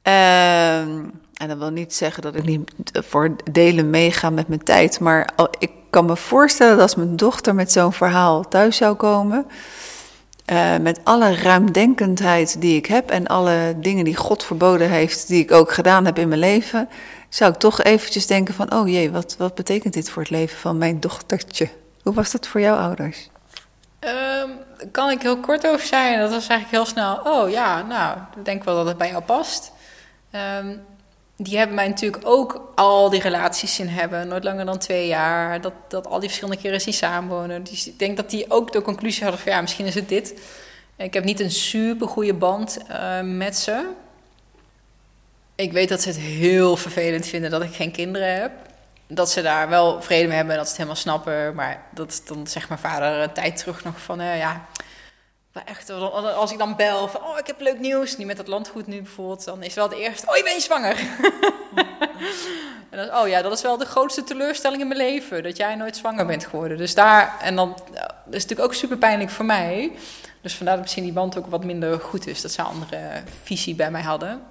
Ehm, en dat wil niet zeggen dat ik niet voor delen meega met mijn tijd. Maar ik kan me voorstellen dat als mijn dochter met zo'n verhaal thuis zou komen. Met alle ruimdenkendheid die ik heb en alle dingen die God verboden heeft, die ik ook gedaan heb in mijn leven, zou ik toch eventjes denken van, oh jee, wat, wat betekent dit voor het leven van mijn dochtertje? Hoe was dat voor jouw ouders? Um, kan ik heel kort over zijn? Dat was eigenlijk heel snel, oh ja, nou, ik denk wel dat het bij jou past. Um, die hebben mij natuurlijk ook al die relaties in hebben, nooit langer dan twee jaar. Dat, dat al die verschillende keren zien samenwonen. Dus ik denk dat die ook de conclusie hadden van ja, misschien is het dit. Ik heb niet een super goede band uh, met ze. Ik weet dat ze het heel vervelend vinden dat ik geen kinderen heb. Dat ze daar wel vrede mee hebben en dat ze het helemaal snappen. Maar dat dan zegt mijn vader een tijd terug nog van uh, ja echt, als ik dan bel van, oh, ik heb leuk nieuws. Nu met dat landgoed nu bijvoorbeeld, dan is wel het eerste, oh, je bent zwanger. en dan, oh ja, dat is wel de grootste teleurstelling in mijn leven, dat jij nooit zwanger bent geworden. Dus daar, en dan, dat is natuurlijk ook super pijnlijk voor mij. Dus vandaar dat misschien die band ook wat minder goed is, dat ze een andere visie bij mij hadden.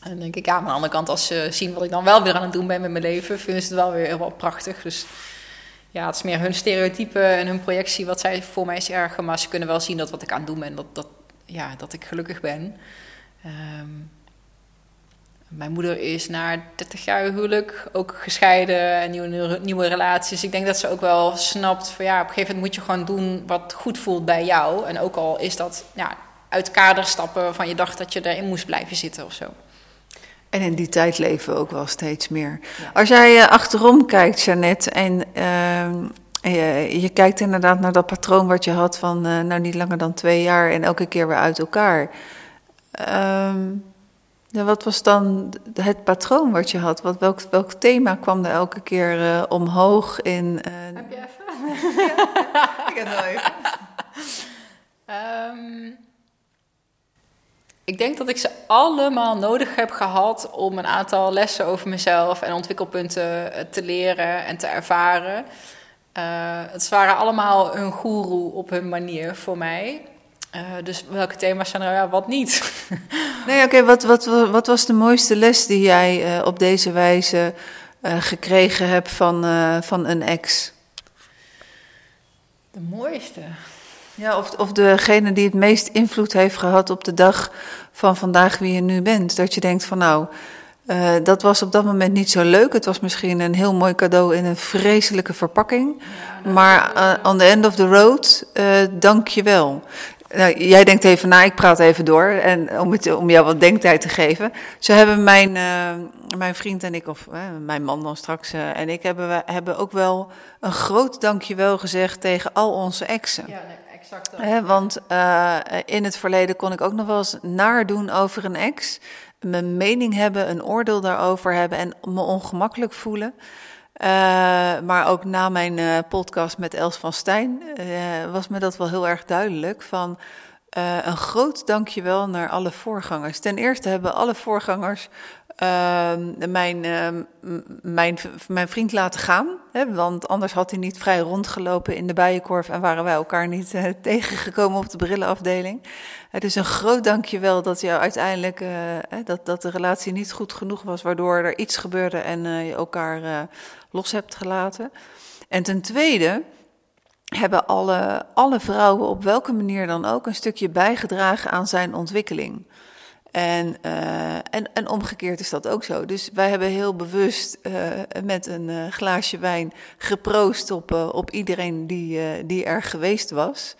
En dan denk ik, ja, aan de andere kant, als ze zien wat ik dan wel weer aan het doen ben met mijn leven, vinden ze het wel weer heel prachtig. Dus ja, het is meer hun stereotype en hun projectie wat zij voor mij is erger. Maar ze kunnen wel zien dat wat ik aan het doen ben, dat, dat, ja, dat ik gelukkig ben. Um, mijn moeder is na 30 jaar huwelijk ook gescheiden en nieuwe, nieuwe relaties. Ik denk dat ze ook wel snapt van ja, op een gegeven moment moet je gewoon doen wat goed voelt bij jou. En ook al is dat ja, uit kader stappen van je dacht dat je erin moest blijven zitten of zo. En in die tijd leven we ook wel steeds meer. Als jij uh, achterom kijkt, Jeannette, en uh, je, je, kijkt inderdaad naar dat patroon wat je had van uh, nou niet langer dan twee jaar en elke keer weer uit elkaar. Um, wat was dan het patroon wat je had? Wat, welk, welk thema kwam er elke keer omhoog in? Heb je even? ja, ik heb wel even. Um, ik denk dat ik ze allemaal nodig heb gehad om een aantal lessen over mezelf en ontwikkelpunten eh, te leren en te ervaren. Uh, het waren allemaal een goeroe op hun manier voor mij. Uh, dus welke thema's zijn er? Ja, wat niet? nee, oké. Okay, wat, wat, wat was de mooiste les die jij uh, op deze wijze gekregen hebt van, van een ex? De mooiste? Ja, of, of degene die het meest invloed heeft gehad op de dag van vandaag wie je nu bent. Dat je denkt van nou, uh, dat was op dat moment niet zo leuk. Het was misschien een heel mooi cadeau in een vreselijke verpakking. Ja, maar uh, on the end of the road, uh, dank je wel. Nou, jij denkt even na, ik praat even door. En om, het, om jou wat denktijd te geven. Zo hebben mijn, mijn vriend en ik, of mijn man dan straks en ik, hebben, we, hebben ook wel een groot dankjewel gezegd tegen al onze exen. Ja, nee want uh, in het verleden kon ik ook nog wel eens naar doen over een ex. Mijn mening hebben, een oordeel daarover hebben en me ongemakkelijk voelen. Uh, maar ook na mijn uh, podcast met Els van Stijn was me dat wel heel erg duidelijk. Van een groot dankjewel naar alle voorgangers. Ten eerste hebben alle voorgangers uh, mijn, uh, mijn, mijn vriend laten gaan. Hè, want anders had hij niet vrij rondgelopen in de bijenkorf en waren wij elkaar niet uh, tegengekomen op de brillenafdeling. Het is een groot dankjewel dat je uiteindelijk uh, dat, dat de relatie niet goed genoeg was, waardoor er iets gebeurde en uh, je elkaar los hebt gelaten. En ten tweede hebben alle, alle vrouwen op welke manier dan ook een stukje bijgedragen aan zijn ontwikkeling. En, uh, en, en omgekeerd is dat ook zo. Dus wij hebben heel bewust uh, met een uh, glaasje wijn geproost op, op iedereen die, die er geweest was.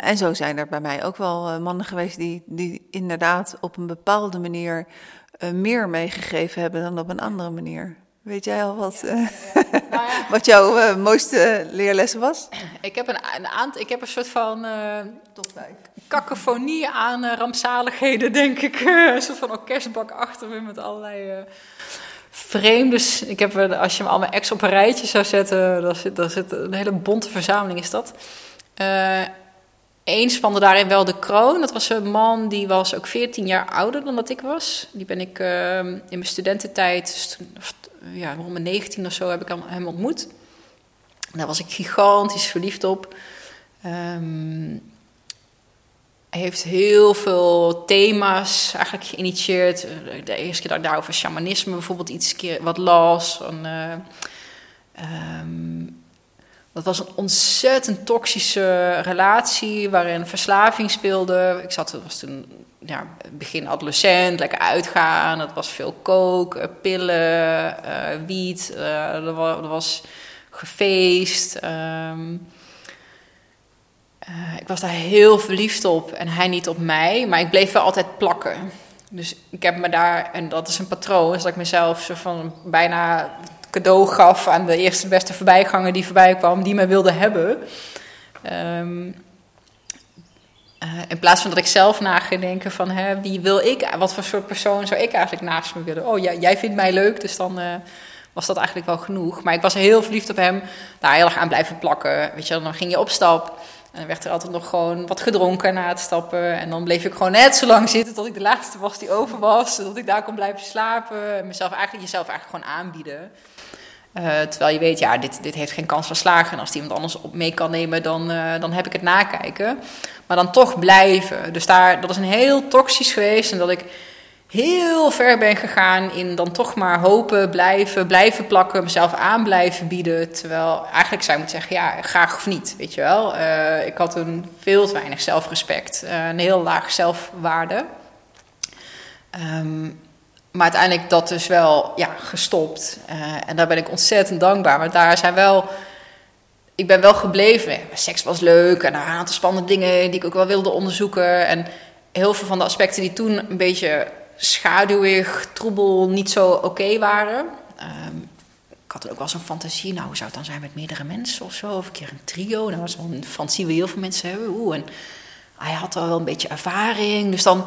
en zo zijn er bij mij ook wel mannen geweest die, die inderdaad op een bepaalde manier meer meegegeven hebben dan op een andere manier. Weet jij al wat, uh, nou ja. wat jouw uh, mooiste leerles was? Ik heb een, een ik heb een soort van uh, top 5 kakofonie aan rampzaligheden, denk ik. een soort van orkestbak achter me met allerlei vreemdes. Ik heb, als je me allemaal ex op een rijtje zou zetten, dan zit, dan zit een hele bonte verzameling is dat. Eén spande daarin wel de kroon. Dat was een man die was ook 14 jaar ouder dan dat ik was. Die ben ik in mijn studententijd, ja, rond mijn 19 of zo heb ik hem ontmoet. Daar was ik gigantisch verliefd op. Um, hij heeft heel veel thema's eigenlijk geïnitieerd. De eerste keer dat ik daarover shamanisme bijvoorbeeld iets wat las. En, dat was een ontzettend toxische relatie waarin verslaving speelde. Ik zat, was toen ja, begin adolescent, lekker uitgaan. Het was veel kook, eh, pillen, uh, wiet. Uh, er, was, er, was, gefeest. Um, uh, ik was daar heel verliefd op en hij niet op mij. Maar ik bleef wel altijd plakken. Dus ik heb me daar, en dat is een patroon, is dat ik mezelf zo van bijna cadeau gaf aan de eerste beste voorbijganger die voorbij kwam, die me wilde hebben. Um, uh, in plaats van dat ik zelf na ga denken van hè, wie wil ik, wat voor soort persoon zou ik eigenlijk naast me willen. Oh, jij, jij vindt mij leuk, dus dan uh, was dat eigenlijk wel genoeg. Maar ik was heel verliefd op hem, daar heel erg aan blijven plakken. Weet je, dan ging je op stap en dan werd er altijd nog gewoon wat gedronken na het stappen. En dan bleef ik gewoon net zo lang zitten tot ik de laatste was die over was, zodat ik daar kon blijven slapen. En mezelf eigenlijk, jezelf eigenlijk gewoon aanbieden. Uh, terwijl je weet, ja, dit, dit heeft geen kans van slagen. En als iemand anders op mee kan nemen, dan, uh, dan heb ik het nakijken. Maar dan toch blijven. Dus daar, dat is een heel toxisch geweest. En dat ik heel ver ben gegaan in dan toch maar hopen, blijven, blijven plakken, mezelf aan blijven bieden. Terwijl eigenlijk zou je moeten zeggen, ja, graag of niet, weet je wel. Uh, ik had een veel te weinig zelfrespect, een heel laag zelfwaarde. Um, maar uiteindelijk dat dus wel ja, gestopt. Uh, en daar ben ik ontzettend dankbaar. Want daar zijn wel. Ik ben wel gebleven. Seks was leuk en een aantal spannende dingen die ik ook wel wilde onderzoeken. En heel veel van de aspecten die toen een beetje schaduwig, troebel, niet zo oké waren. Um, ik had ook wel zo'n fantasie. Nou, hoe zou het dan zijn met meerdere mensen of zo? Of een keer een trio. Dat was een fantasie waar heel veel mensen hebben. Oeh, en hij had al wel een beetje ervaring. Dus dan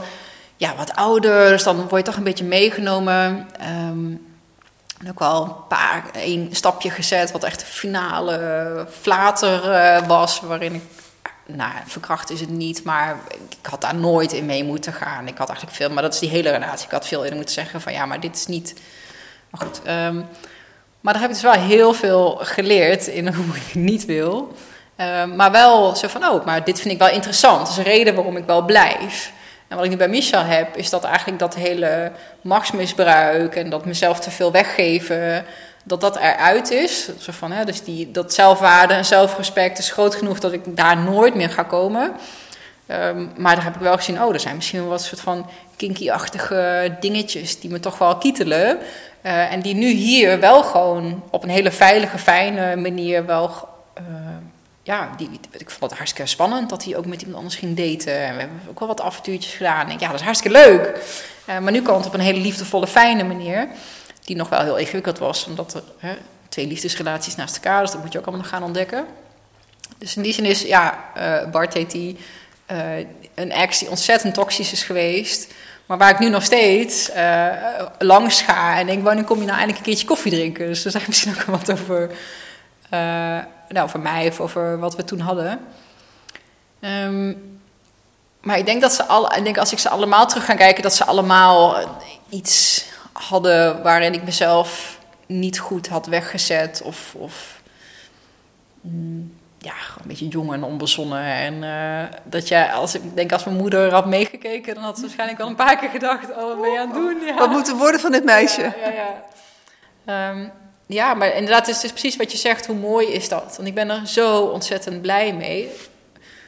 ja, wat ouder, dus dan word je toch een beetje meegenomen. Um, en ook wel een paar, één stapje gezet, wat echt de finale flater uh, was, waarin ik, nou, verkracht is het niet, maar ik had daar nooit in mee moeten gaan. Ik had eigenlijk veel, maar dat is die hele relatie. Ik had veel in moeten zeggen van ja, maar dit is niet. Maar goed, um, maar daar heb ik dus wel heel veel geleerd in hoe ik niet wil. Um, maar wel zo van, oh, maar dit vind ik wel interessant. Dat is een reden waarom ik wel blijf. En wat ik nu bij Michel heb, is dat eigenlijk dat hele machtsmisbruik en dat mezelf te veel weggeven, dat dat eruit is. Zo van, hè, dus die, dat zelfwaarde en zelfrespect is groot genoeg dat ik daar nooit meer ga komen. Um, maar daar heb ik wel gezien, oh, er zijn misschien wel wat soort van kinky-achtige dingetjes die me toch wel kietelen. Uh, en die nu hier wel gewoon op een hele veilige, fijne manier wel uh, ja, die, ik vond het hartstikke spannend dat hij ook met iemand anders ging daten. En we hebben ook wel wat avontuurtjes gedaan. En ja, dat is hartstikke leuk. Uh, maar nu kwam het op een hele liefdevolle, fijne manier. Die nog wel heel ingewikkeld was, omdat er hè, twee liefdesrelaties naast elkaar. Dus dat moet je ook allemaal nog gaan ontdekken. Dus in die zin is, ja, uh, Bart heet die, uh, een ex die ontzettend toxisch is geweest. Maar waar ik nu nog steeds langs ga en denk, wanneer kom je nou eindelijk een keertje koffie drinken? Dus daar zeg ik misschien ook wat over nou, voor mij of over wat we toen hadden. Um, maar ik denk dat ze alle, ik denk als ik ze allemaal terug ga kijken, dat ze allemaal iets hadden waarin ik mezelf niet goed had weggezet. Of, of mm, ja, een beetje jong en onbezonnen. En uh, dat jij, als ik denk, als mijn moeder had meegekeken, dan had ze waarschijnlijk al een paar keer gedacht: Oh, wat ben je aan het doen? Ja. Wat moet er worden van dit meisje? Ja, ja, ja. Um, ja, maar inderdaad, het is dus precies wat je zegt. Hoe mooi is dat? Want ik ben er zo ontzettend blij mee.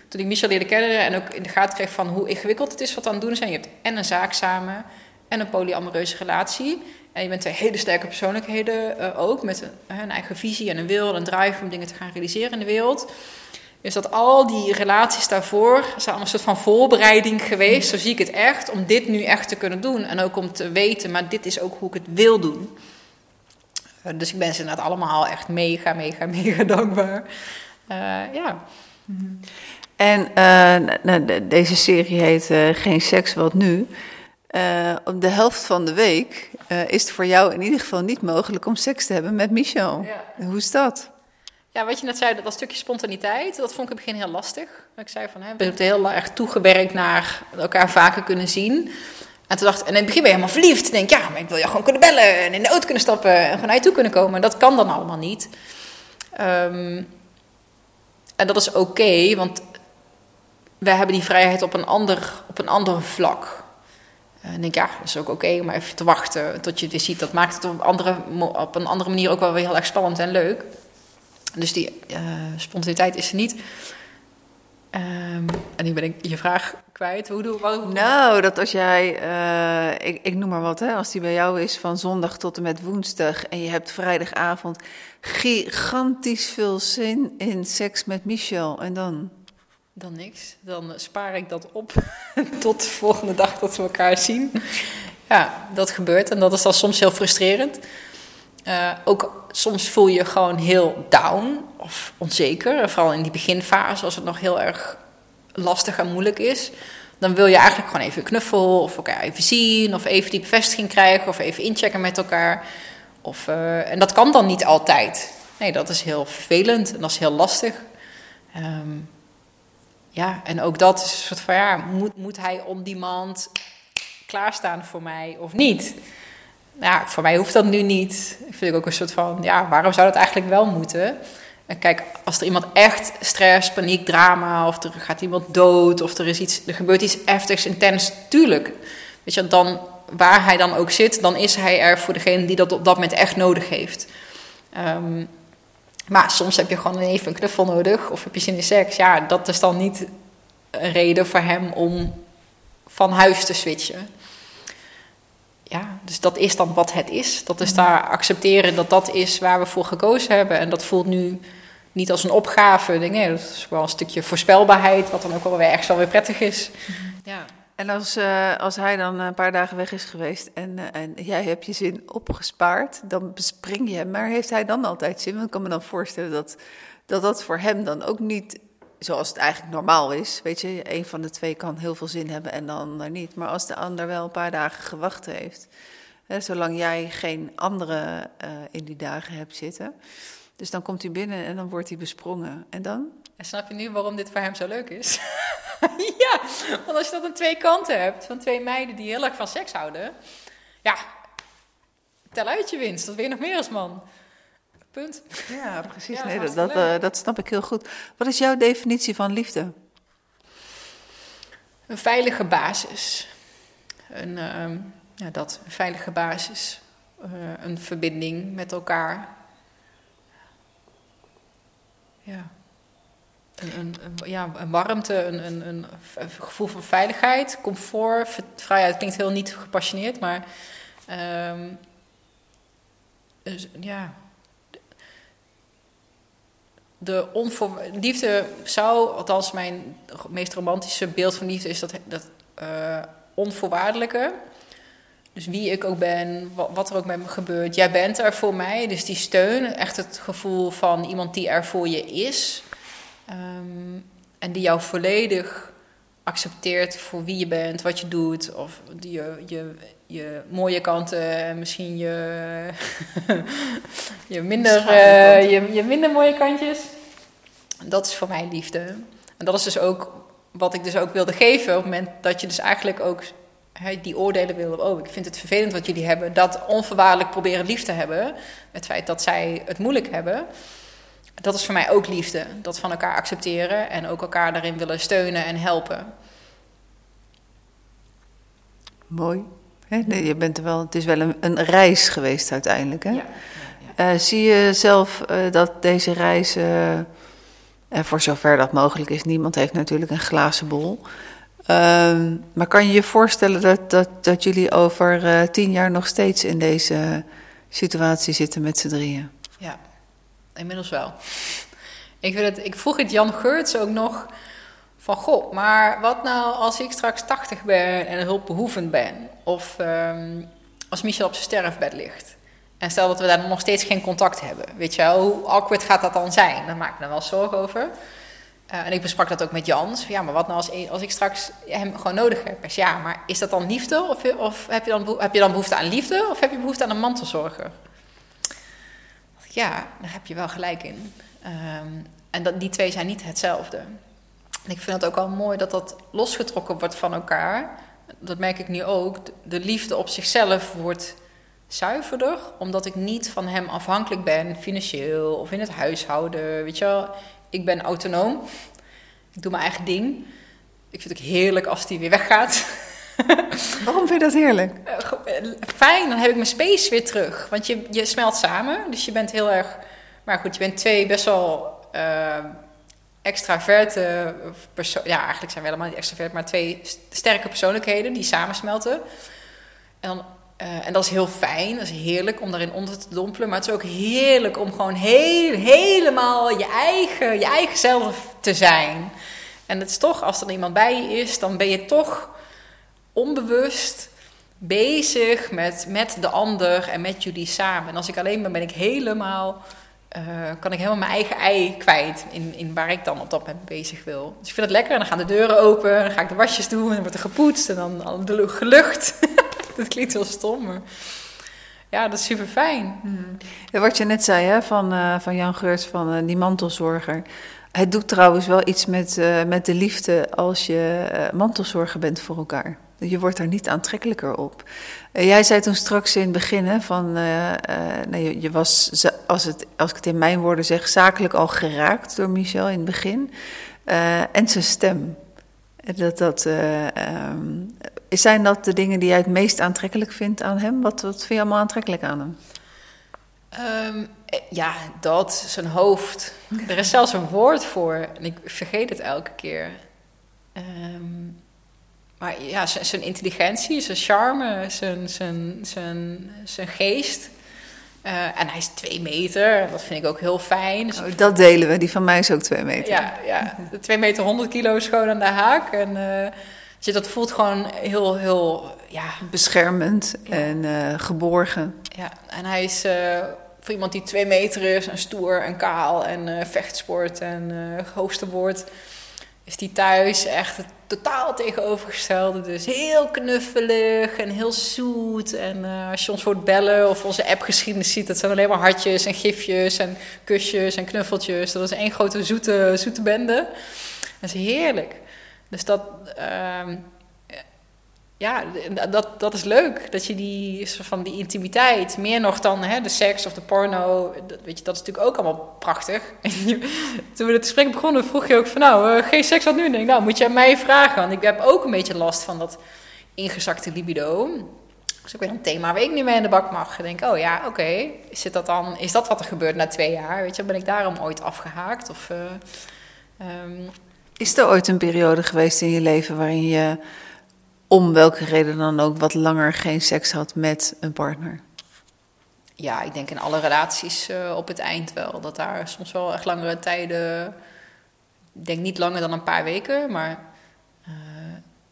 Toen ik Michel leerde kennen en ook in de gaten kreeg van hoe ingewikkeld het is wat aan het doen zijn. Je hebt en een zaak samen en een polyamoreuze relatie. En je bent twee hele sterke persoonlijkheden uh, ook. Met een, eigen visie en een wil en een drive om dingen te gaan realiseren in de wereld. Dus dat al die relaties daarvoor zijn een soort van voorbereiding geweest. Zo zie ik het echt. Om dit nu echt te kunnen doen. En ook om te weten, maar dit is ook hoe ik het wil doen. Eh, dus ik ben ze inderdaad allemaal echt mega, mega, mega dankbaar. Uh, ja. En uh, nou, deze serie heet Geen Seks, wat nu? op de helft van de week is het voor jou in ieder geval niet mogelijk om seks te hebben met Michel. Ja. Hoe is dat? Ja, wat je net zei, dat, stukje spontaniteit, dat vond ik in het begin heel lastig. Ik zei van, hè, we hebben heel erg toegewerkt naar elkaar vaker kunnen zien. En toen dacht en in het begin ben je helemaal verliefd. Denk, ja, maar ik wil je gewoon kunnen bellen en in de auto kunnen stappen en gewoon naar je toe kunnen komen. Dat kan dan allemaal niet. Um, en dat is oké, want we hebben die vrijheid op een ander, op een ander vlak. En ik denk, ja, dat is ook oké om even te wachten tot je dit ziet. Dat maakt het op een, andere, op een andere manier ook wel weer heel erg spannend en leuk. Dus die uh, spontaniteit is er niet. Um, en nu ben ik je vraag kwijt. Hoe doe ik Nou, dat als jij, uh, ik, ik noem maar wat, hè, als die bij jou is van zondag tot en met woensdag en je hebt vrijdagavond gigantisch veel zin in seks met Michel en dan? Dan niks. Dan spaar ik dat op tot de volgende dag dat we elkaar zien. Ja, dat gebeurt en dat is dan soms heel frustrerend. Uh, ook soms voel je gewoon heel down of onzeker. Vooral in die beginfase, als het nog heel erg lastig en moeilijk is. Dan wil je eigenlijk gewoon even knuffel of elkaar even zien. Of even die bevestiging krijgen of even inchecken met elkaar. Of, uh, en dat kan dan niet altijd. Nee, dat is heel vervelend en dat is heel lastig. Um, ja, en ook dat is een soort van ja, moet, moet hij on demand klaarstaan voor mij of niet? Ja, voor mij hoeft dat nu niet. Ik vind ook een soort van, ja, waarom zou dat eigenlijk wel moeten? En kijk, als er iemand echt stress, paniek, drama, of er gaat iemand dood, of er, is iets, er gebeurt iets heftigs, intens, tuurlijk. Weet je, dan, waar hij dan ook zit, dan is hij er voor degene die dat op dat moment echt nodig heeft. Um, maar soms heb je gewoon even een knuffel nodig, of heb je zin in seks. Ja, dat is dan niet een reden voor hem om van huis te switchen ja, dus dat is dan wat het is. Dat is daar accepteren dat dat is waar we voor gekozen hebben. En dat voelt nu niet als een opgave. Nee, dat is wel een stukje voorspelbaarheid, wat dan ook wel weer ergens wel weer prettig is. Ja. En als, uh, als hij dan een paar dagen weg is geweest en, uh, en jij hebt je zin opgespaard, dan bespring je hem. Maar heeft hij dan altijd zin? Want ik kan me dan voorstellen dat dat, dat voor hem dan ook niet zoals het eigenlijk normaal is. Weet je, een van de twee kan heel veel zin hebben en de ander niet. Maar als de ander wel een paar dagen gewacht heeft, hè, zolang jij geen andere uh, in die dagen hebt zitten. Dus dan komt hij binnen en dan wordt hij besprongen. En dan? En snap je nu waarom dit voor hem zo leuk is? ja, want als je dat aan twee kanten hebt, van twee meiden die heel erg van seks houden, ja, tel uit je winst. Dat je nog meer als man. Punt. Ja, precies. nee, dat, dat, uh, dat, snap ik heel goed. Wat is jouw definitie van liefde? Een veilige basis. Een, uh, ja, dat, een veilige basis. Uh, een verbinding met elkaar. Ja. Een, een, een, ja, een warmte, een, een, een, gevoel van veiligheid, comfort, vrijheid klinkt heel niet gepassioneerd, maar um, dus, ja, de onvoor... liefde zou, althans mijn meest romantische beeld van liefde is dat, dat uh, onvoorwaardelijke. Dus wie ik ook ben, wat, er ook met me gebeurt. Jij bent er voor mij, dus die steun. Echt het gevoel van iemand die er voor je is. Um, en die jou volledig accepteert voor wie je bent, wat je doet. Of je, je, je mooie kanten en misschien je, je, minder, uh, je, je minder mooie kantjes. Dat is voor mij liefde. En dat is dus ook wat ik dus ook wilde geven op het moment dat je dus eigenlijk ook die oordelen wil. Oh, ik vind het vervelend wat jullie hebben. Dat onvoorwaardelijk proberen lief te hebben. Het feit dat zij het moeilijk hebben. Dat is voor mij ook liefde. Dat van elkaar accepteren en ook elkaar daarin willen steunen en helpen. Mooi. Nee, je bent er wel, het is wel een, een reis geweest uiteindelijk. Hè? Ja, ja, uh, zie je zelf uh, dat deze reis, uh, voor zover dat mogelijk is, niemand heeft natuurlijk een glazen bol. Ehm, maar kan je je voorstellen dat, dat, dat jullie over tien jaar nog steeds in deze situatie zitten met z'n drieën? Ja, inmiddels wel. Ik, weet het, ik vroeg het Jan Geurts ook nog van goh, maar wat nou als ik straks 80 ben en hulpbehoevend ben? Of um, als Michel op zijn sterfbed ligt. En stel dat we daar nog steeds geen contact hebben. Weet je wel, hoe awkward gaat dat dan zijn? Daar maak ik me wel zorgen over. Uh, en ik besprak dat ook met Jans. Ja, maar wat nou als, als ik straks hem gewoon nodig heb? Dus ja, maar is dat dan liefde? Of, of heb, je dan, heb je dan behoefte aan liefde? Of heb je behoefte aan een mantelzorger? Ja, daar heb je wel gelijk in. Um, en dat, die twee zijn niet hetzelfde. En ik vind het ook al mooi dat dat losgetrokken wordt van elkaar. Dat merk ik nu ook. De liefde op zichzelf wordt zuiverder, omdat ik niet van hem afhankelijk ben, financieel of in het huishouden. Weet je wel, ik ben autonoom. Ik doe mijn eigen ding. Ik vind het ook heerlijk als die weer weggaat. Waarom vind je dat heerlijk? Eh, eh, fijn, dan heb ik mijn space weer terug. Want je, je smelt samen, dus je bent heel erg... Maar goed, je bent twee best wel uh, extraverte persoon. Ja, eigenlijk zijn we helemaal niet extravert, maar twee sterke persoonlijkheden die samensmelten. En, uh, en dat is heel fijn, dat is heerlijk om daarin onder te dompelen. Maar het is ook heerlijk om gewoon heel, helemaal je eigen, je eigen zelf te zijn. En het is toch, als er iemand bij je is, dan ben je toch onbewust bezig met, met de ander en met jullie samen. En als ik alleen ben, ben ik helemaal uh, kan ik helemaal mijn eigen ei kwijt in, in waar ik dan op dat moment bezig wil. Dus ik vind het lekker en dan gaan de deuren open, dan ga ik de wasjes doen en dan wordt er gepoetst en dan, dan de gelucht. dat klinkt heel stom, maar ja, dat is super fijn. Hmm. Wat je net zei hè, van, uh, van Jan Geurts, van uh, die mantelzorger. Het doet trouwens wel iets met, met de liefde als je mantelzorger bent voor elkaar. Je wordt er niet aantrekkelijker op. Uh, jij zei toen straks in het begin van, uh, uh, nee, je, was, als, het, als ik het in mijn woorden zeg, zakelijk al geraakt door Michel in het begin. en zijn stem. Dat, dat, um, zijn dat de dingen die jij het meest aantrekkelijk vindt aan hem? Wat, wat vind je allemaal aantrekkelijk aan hem? Um, ja, dat, zijn hoofd. Er is zelfs een woord voor en ik vergeet het elke keer. Um, maar ja, zijn intelligentie, zijn charme, zijn, zijn, zijn, zijn geest. Uh, en hij is twee meter, dat vind ik ook heel fijn. Dus oh, dat delen we, die van mij is ook twee meter. Ja, ja twee meter, 100 kilo is gewoon aan de haak. En uh, dat voelt gewoon heel, heel ja. beschermend ja. en uh, geborgen. Ja, en hij is voor iemand die twee meter is en stoer en kaal en vechtsport en hoogste woord is die thuis echt het totaal tegenovergestelde. Dus heel knuffelig en heel zoet. En uh, als je ons hoort bellen of onze appgeschiedenis ziet, dat zijn alleen maar hartjes en gifjes en kusjes en knuffeltjes. Dat is één grote zoete, zoete bende. Dat is heerlijk. Dus dat, uh, ja, dat, dat is leuk. Dat je die, van die intimiteit, meer nog dan hè, de seks of de porno, dat, weet je, dat is natuurlijk ook allemaal prachtig. toen we het gesprek begonnen, vroeg je ook van nou, uh, geen seks, wat nu? En denk nou, moet je aan mij vragen. Want ik heb ook een beetje last van dat ingezakte libido. Dus ik weet een thema waar ik nu mee in de bak mag. Ik denk, oh ja, oké, is, dat dan, is dat wat er gebeurt na twee jaar? Weet je, ben ik daarom ooit afgehaakt? Of, uh, um... Is er ooit een periode geweest in je leven waarin je om welke reden dan ook wat langer geen seks had met een partner? Ja, ik denk in alle relaties uh, op het eind wel. Dat daar soms wel echt langere tijden. Ik denk niet langer dan een paar weken, maar uh,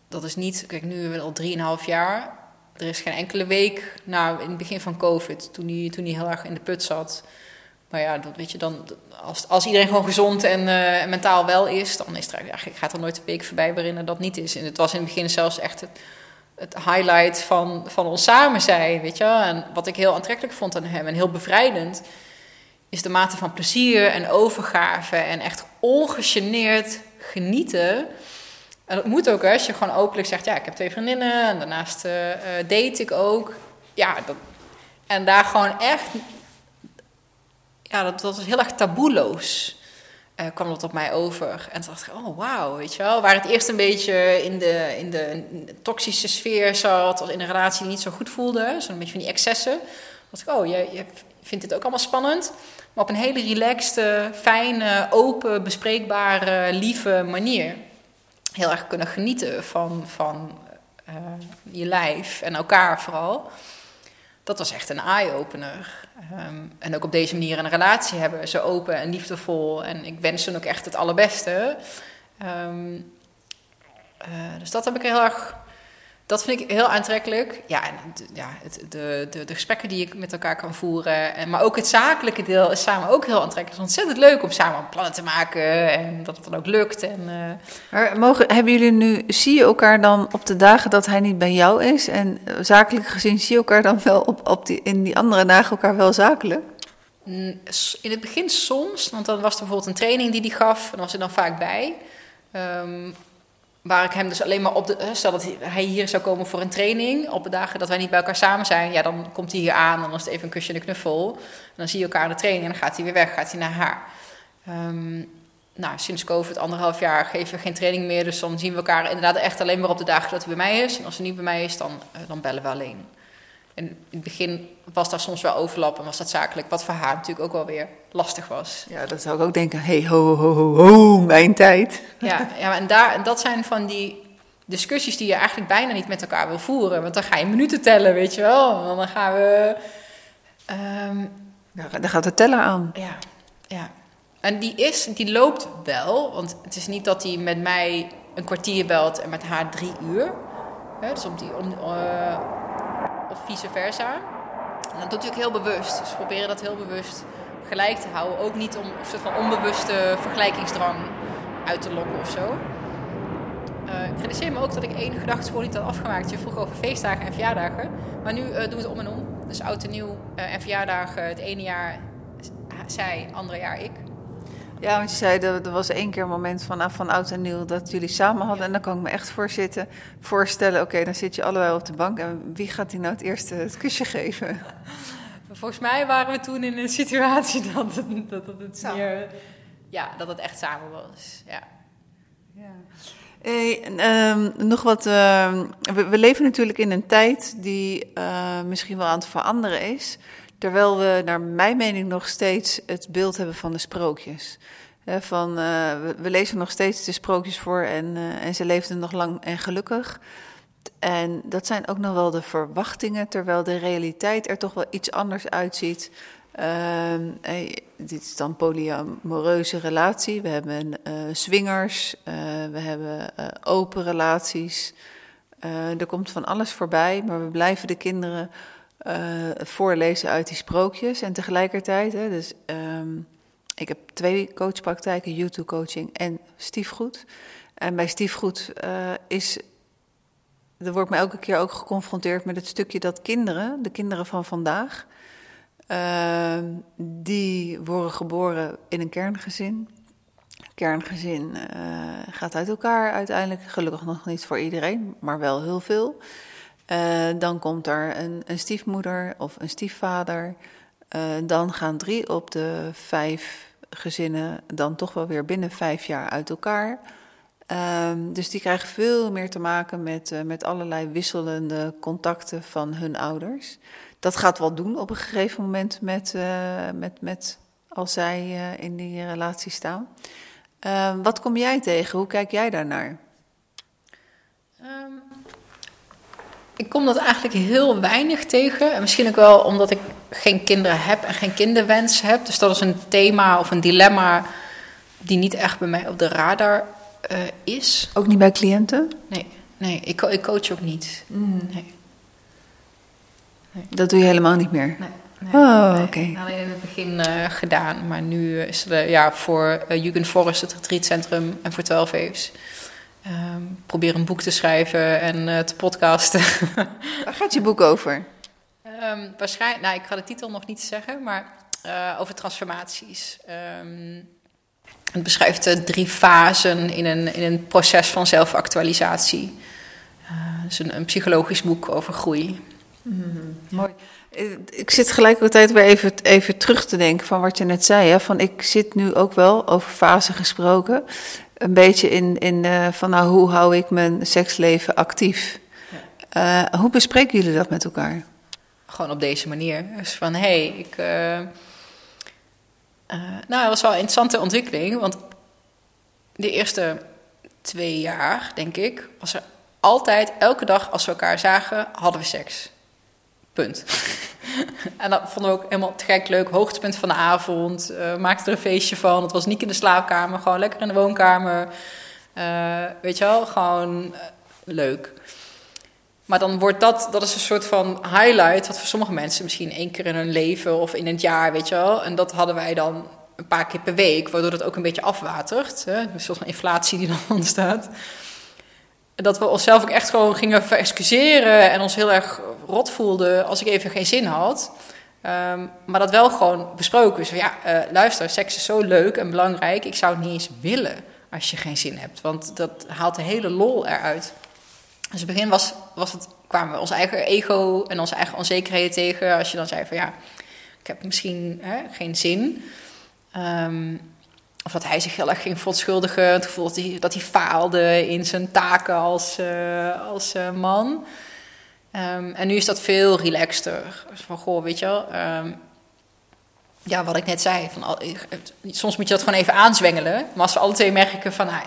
dat is niet. Kijk, nu hebben we al drieënhalf jaar. Er is geen enkele week, nou, in het begin van COVID, toen hij, toen hij heel erg in de put zat. Maar ja, dat weet je dan, als, als iedereen gewoon gezond en uh, mentaal wel is, dan is er eigenlijk, gaat er nooit een week voorbij waarin dat niet is. En het was in het begin zelfs echt het, het highlight van, van ons samen zijn, weet je. En wat ik heel aantrekkelijk vond aan hem en heel bevrijdend, is de mate van plezier en overgave en echt ongegeneerd genieten. En dat moet ook, hè, als je gewoon openlijk zegt, ja, ik heb twee vriendinnen en daarnaast uh, date ik ook. Ja, dat, en daar gewoon echt ja, dat, was heel erg taboeloos. Uh, kwam dat op mij over. En toen dacht ik, oh wauw, weet je wel. Waar het eerst een beetje in de, in de toxische sfeer zat, als in een relatie die niet zo goed voelde, zo'n beetje van die excessen. dacht ik, oh, je, je vindt dit ook allemaal spannend. Maar op een hele relaxte, fijne, open, bespreekbare, lieve manier. Heel erg kunnen genieten van, van uh, je lijf en elkaar vooral dat was echt een eye-opener. Um, en ook op deze manier een relatie hebben, zo open en liefdevol. En ik wens ze ook echt het allerbeste. Um, uh, dus dat heb ik heel erg dat vind ik heel aantrekkelijk. Ja, en ja, het, de, de, de gesprekken die ik met elkaar kan voeren. En, maar ook het zakelijke deel is samen ook heel aantrekkelijk. Het is ontzettend leuk om samen plannen te maken. En dat het dan ook lukt. En, uh... maar mogen, hebben jullie nu, zie je elkaar dan op de dagen dat hij niet bij jou is? En zakelijk gezien zie je elkaar dan wel op, op die, in die andere dagen elkaar wel zakelijk? In het begin soms, want dan was er bijvoorbeeld een training die hij gaf. En dan was er dan vaak bij. Um, Waar ik hem dus alleen maar op de. Stel dat hij hier zou komen voor een training. Op de dagen dat wij niet bij elkaar samen zijn. Ja, dan komt hij hier aan. Dan is het even een kusje en een knuffel. En dan zie je elkaar de training. En dan gaat hij weer weg. Gaat hij naar haar. Um, nou, sinds COVID, anderhalf jaar, geven we geen training meer. Dus dan zien we elkaar inderdaad echt alleen maar op de dagen dat hij bij mij is. En als hij niet bij mij is, dan, uh, dan bellen we alleen. En in het begin was daar soms wel overlap en was dat zakelijk, wat voor haar natuurlijk ook wel weer lastig was. Ja, dat zou ik ook denken, hey, ho, ho, ho, ho, mijn tijd. Ja, ja en, daar, en dat zijn van die discussies die je eigenlijk bijna niet met elkaar wil voeren. Want dan ga je minuten tellen, weet je wel. En dan gaan we... Um, ja, dan gaat de teller aan. Ja, ja. En die, is, die loopt wel, want het is niet dat hij met mij een kwartier belt en met haar drie uur. Hè, dus om die, om, uh, of vice versa. En dat doet natuurlijk heel bewust. Dus we proberen dat heel bewust gelijk te houden. Ook niet om een soort van onbewuste vergelijkingsdrang uit te lokken of zo. Uh, ik realiseer me ook dat ik één gedachtspoor niet had afgemaakt. Je vroeg over feestdagen en verjaardagen. Maar nu uh, doen we het om en om. Dus oud en nieuw uh, en verjaardagen. Het ene jaar zij, andere jaar ik. Ja, want je zei, er, er was één keer een moment vanaf van oud en nieuw dat jullie samen hadden. En dan kan ik me echt voor zitten, voorstellen, oké, dan zit je allebei op de bank. En wie gaat die nou het eerste het kusje geven? Volgens mij waren we toen in een situatie dat het, dat het, meer, ja, dat het echt samen was. Ja. ja. Hey, um, nog wat. Uh, we, we, leven natuurlijk in een tijd die uh, misschien wel aan het veranderen is. Terwijl we, naar mijn mening, nog steeds het beeld hebben van de sprookjes. van, uh, we, lezen nog steeds de sprookjes voor en, uh, en ze leefden nog lang en gelukkig. En dat zijn ook nog wel de verwachtingen, terwijl de realiteit er toch wel iets anders uitziet. Uh, dit is dan polyamoreuze relatie. We hebben uh, swingers, we hebben open relaties. er komt van alles voorbij, maar we blijven de kinderen voorlezen uit die sprookjes. En tegelijkertijd, hè, dus um, ik heb twee coachpraktijken, YouTube-coaching en stiefgoed. En bij stiefgoed uh, is, er wordt me elke keer ook geconfronteerd met het stukje dat kinderen, de kinderen van vandaag, uh, die worden geboren in een kerngezin. Kerngezin gaat uit elkaar uiteindelijk, gelukkig nog niet voor iedereen, maar wel heel veel. Uh, dan komt er een, een, stiefmoeder of een stiefvader. Uh, dan gaan drie op de vijf gezinnen dan toch wel weer binnen vijf jaar uit elkaar. Uh, dus die krijgen veel meer te maken met, uh, met allerlei wisselende contacten van hun ouders. Dat gaat wel doen op een gegeven moment met, met, met als zij in die relatie staan. Ehm, wat kom jij tegen? Hoe kijk jij daarnaar? Um, ik kom dat eigenlijk heel weinig tegen. En misschien ook wel omdat ik geen kinderen heb en geen kinderwens heb. Dus dat is een thema of een dilemma die niet echt bij mij op de radar uh, is. Ook niet bij cliënten? Nee, nee ik, ik coach ook niet. Mm. Nee. nee. Dat doe je helemaal niet meer? Nee. Nee, oh, oké. Okay. Alleen in het begin uh, gedaan, maar nu is het ja, voor uh, Jugend Forest, het retreatcentrum, en voor 12 Eves. Um, probeer een boek te schrijven en uh, te podcasten. Waar gaat je boek over? Um, waarschijnlijk, nou, ik ga de titel nog niet zeggen, maar uh, over transformaties. Um, het beschrijft uh, drie fasen in een, in een proces van zelfactualisatie. Het is een, een, psychologisch boek over groei. Mm, mooi. Ik zit gelijkertijd weer even, even terug te denken van wat je net zei. Hè? Van ik zit nu ook wel over fasen gesproken een beetje in, in uh, van nou, hoe hou ik mijn seksleven actief? Uh, hoe bespreken jullie dat met elkaar? Gewoon op deze manier. Dus van hé, hey, ik. Uh, nou, dat was wel een interessante ontwikkeling, want de eerste twee jaar, denk ik, was er altijd, elke dag als we elkaar zagen, hadden we seks. Punt. en dat vonden we ook helemaal te gek leuk. Hoogtepunt van de avond. Uh, maakte er een feestje van. Het was niet in de slaapkamer, gewoon lekker in de woonkamer. Uh, weet je wel, gewoon uh, leuk. Maar dan wordt dat, dat is een soort van highlight, wat voor sommige mensen misschien één keer in hun leven of in het jaar, weet je wel. En dat hadden wij dan een paar keer per week, waardoor het ook een beetje afwatert. Hè? Een soort van inflatie die dan ontstaat. Dat we onszelf ook echt gewoon gingen verexcuseren en ons heel erg rot voelden als ik even geen zin had. Ehm, maar dat wel gewoon besproken. Dus ja, uh, luister, seks is zo leuk en belangrijk. Ik zou het niet eens willen als je geen zin hebt. Want dat haalt de hele lol eruit. Dus in het begin was, was het, kwamen we ons eigen ego en onze eigen onzekerheden tegen. Als je dan zei van ja, ik heb misschien hè, geen zin. Ehm, of dat hij zich heel erg ging verontschuldigen. Het gevoel dat hij, dat hij faalde in zijn taken als, uh, als uh, man. Um, en nu is dat veel relaxter. Dus van, goh, weet je wel... Um, ja, wat ik net zei. Van, soms moet je dat gewoon even aanzwengelen. Maar als we alle twee merken van... Nou,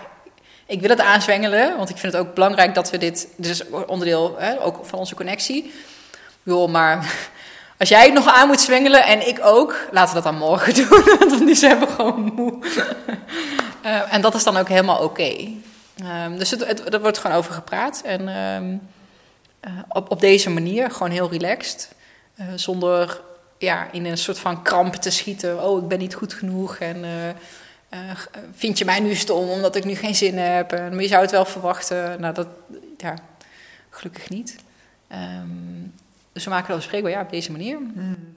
ik wil het aanzwengelen, want ik vind het ook belangrijk dat we dit... Dit is onderdeel hè, ook van onze connectie. Joh, maar als jij het nog aan moet zwengelen en ik ook... Laten we dat dan morgen doen, want nu zijn we gewoon moe. uh, en dat is dan ook helemaal oké. Okay. Um, dus het, het, er wordt gewoon over gepraat. En... Um, uh, op, op deze manier, gewoon heel relaxed. Uh, zonder ja, in een soort van kramp te schieten. Oh, ik ben niet goed genoeg. En vind je mij nu stom omdat ik nu geen zin heb? En, maar je zou het wel verwachten. Nou, dat, ja, gelukkig niet. Um, dus we maken dat bespreekbaar ja, op deze manier. Mm.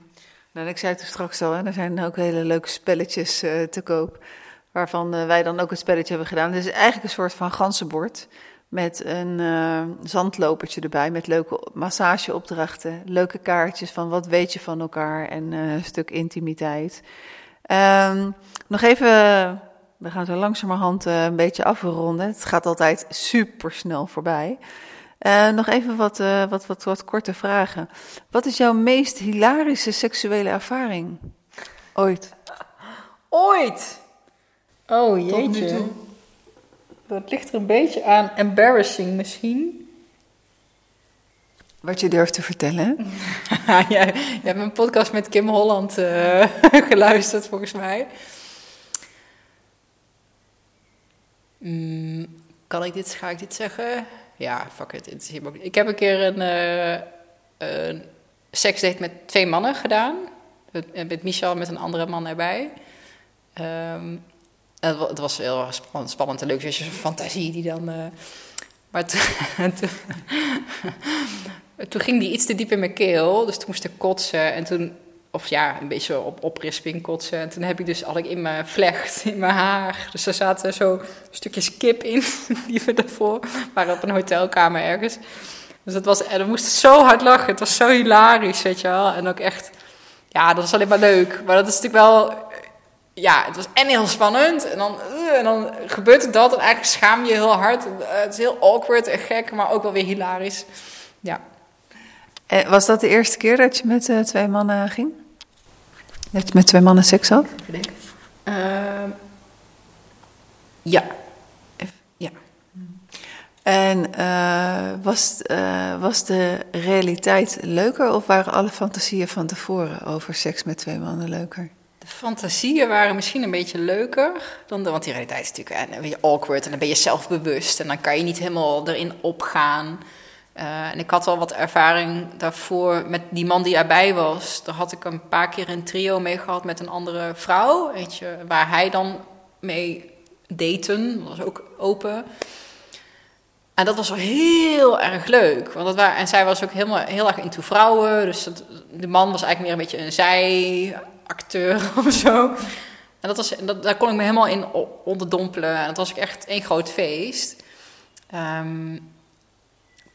Nou, ik zei het er straks al, hè, er zijn ook hele leuke spelletjes te koop. Waarvan wij dan ook een spelletje hebben gedaan. Het is eigenlijk een soort van ganzenbord. Met een uh, zandlopertje erbij, met leuke massageopdrachten, leuke kaartjes van wat weet je van elkaar en een stuk intimiteit. Um, nog even, we gaan zo langzamerhand een beetje afronden. Het gaat altijd super snel voorbij. Nog even wat, wat, wat, wat korte vragen. Wat is jouw meest hilarische seksuele ervaring ooit? Ooit? Oh jeetje. Tot nu toe. Dat ligt er een beetje aan embarrassing misschien. Wat je durft te vertellen. ja, je hebt een podcast met Kim Holland uh, geluisterd, volgens mij. Mm, kan ik dit, ga ik dit zeggen? Ja, fuck it. Ik heb een keer een, uh, een seksdate met twee mannen gedaan. Met, met Michel met een andere man erbij. Um, het was heel spannend, en leuk. Dus je fantasie die dan. Uh, maar toen, toen, ging die iets te diep in mijn keel. Dus toen moest ik kotsen. En toen, of ja, een beetje op oprisping kotsen. En toen heb ik dus al in mijn vlecht, in mijn haar. Dus er zaten zo stukjes kip in, die we daarvoor waren op een hotelkamer ergens. Dus dat was, en we moesten zo hard lachen. Het was zo hilarisch, weet je wel. En ook echt, ja, dat was alleen maar leuk. Maar dat is natuurlijk wel ja, het was en heel spannend. En dan, uh, en dan gebeurt er dat. En eigenlijk schaam je heel hard. Uh, het is heel awkward en gek, maar ook wel weer hilarisch. Ja. En was dat de eerste keer dat je met twee mannen ging? Dat je met twee mannen seks had? Ehm, ja. ja. En was, was de realiteit leuker of waren alle fantasieën van tevoren over seks met twee mannen leuker? De fantasieën waren misschien een beetje leuker dan de, want die realiteit is natuurlijk een beetje awkward en dan ben je zelfbewust en dan kan je niet helemaal erin opgaan. Uh, en ik had al wat ervaring daarvoor met die man die erbij was. Daar had ik een paar keer een trio mee gehad met een andere vrouw, weet je, waar hij dan mee daten, dat was ook open. En dat was wel heel erg leuk. Want dat waren, en zij was ook helemaal, heel erg into vrouwen. Dus de man was eigenlijk meer een beetje een zij acteur of zo. En dat was, dat, daar kon ik me helemaal in onderdompelen. En dat was echt één groot feest. Um,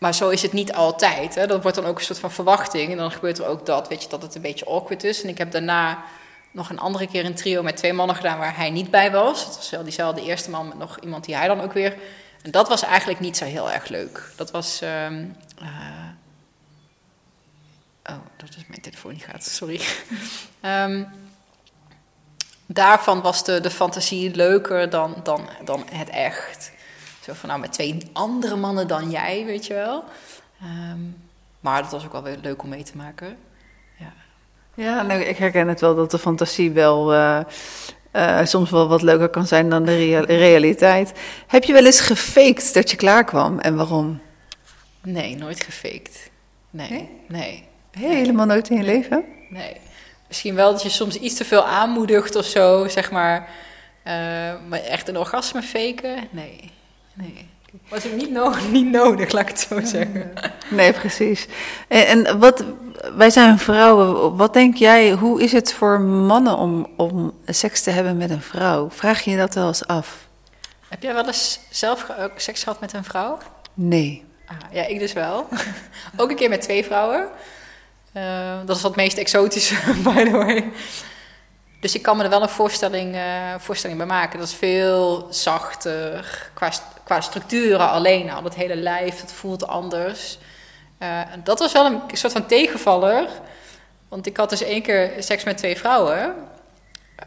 maar zo is het niet altijd. Hè. Dat wordt dan ook een soort van verwachting. En dan gebeurt er ook dat, weet je, dat het een beetje awkward is. En ik heb daarna nog een andere keer een trio met twee mannen gedaan waar hij niet bij was. Dat was wel diezelfde eerste man met nog iemand die hij dan ook weer... En dat was eigenlijk niet zo heel erg leuk. Dat was... Um, uh, Oh, dat is mijn telefoon die gaat, sorry. um, daarvan was de, de fantasie leuker dan, dan, dan het echt. Zo van, nou, met twee andere mannen dan jij, weet je wel. Um, maar dat was ook wel weer leuk om mee te maken. Ja, ja nou, ik herken het wel dat de fantasie wel... Uh, uh, soms wel wat leuker kan zijn dan de realiteit. Heb je wel eens gefaked dat je klaar kwam en waarom? Nee, nooit gefaked. Nee, Nee? nee, Helemaal nooit in je leven? nee. Misschien wel dat je soms iets te veel aanmoedigt of zo, zeg maar. Eh, maar echt een orgasme faken? Nee, nee. Was het niet, no niet nodig, laat ik het zo zeggen. Nee, precies. En, en wat, wij zijn vrouwen. Wat denk jij, hoe is het voor mannen om, om seks te hebben met een vrouw? Vraag je je dat wel eens af? Heb jij wel eens zelf ook seks gehad met een vrouw? Nee. Ah, ja, ik dus wel. ook een keer met twee vrouwen. Eh, dat is wat meest exotische, by the way. Dus ik kan me er wel een voorstelling, eh, voorstelling bij maken. Dat is veel zachter qua, qua structuren alleen al. Het hele lijf, het voelt anders. En dat was wel een soort van tegenvaller. Want ik had dus één keer seks met twee vrouwen.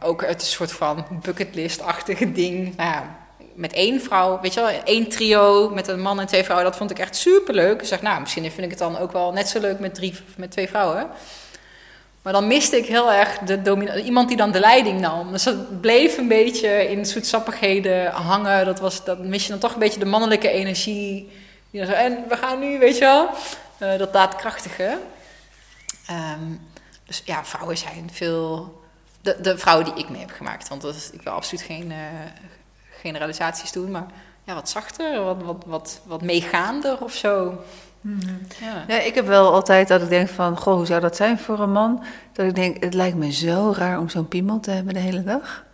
Ook het een soort van bucketlist-achtige ding. Nou ja, met één vrouw, weet je wel, één trio met een man en twee vrouwen. Dat vond ik echt superleuk. Ik zeg, nou, misschien vind ik het dan ook wel net zo leuk met, drie, met twee vrouwen. Maar dan miste ik heel erg de iemand die dan de leiding nam. Dus dat bleef een beetje in zoetsappigheden hangen. Dat, was, dat mis je dan toch een beetje de mannelijke energie. En we gaan nu, weet je wel, eh, dat daadkrachtige. Ehm, dus ja, vrouwen zijn veel... De, de vrouwen die ik mee heb gemaakt. Want ik wil absoluut geen eh, generalisaties doen. Maar ja, wat zachter, wat, wat, wat, wat meegaander of zo. Ja. Ja, ik heb wel altijd dat ik denk van, goh, hoe zou dat zijn voor een man? Dat ik denk, het lijkt me zo raar om zo'n piemel te hebben de hele dag.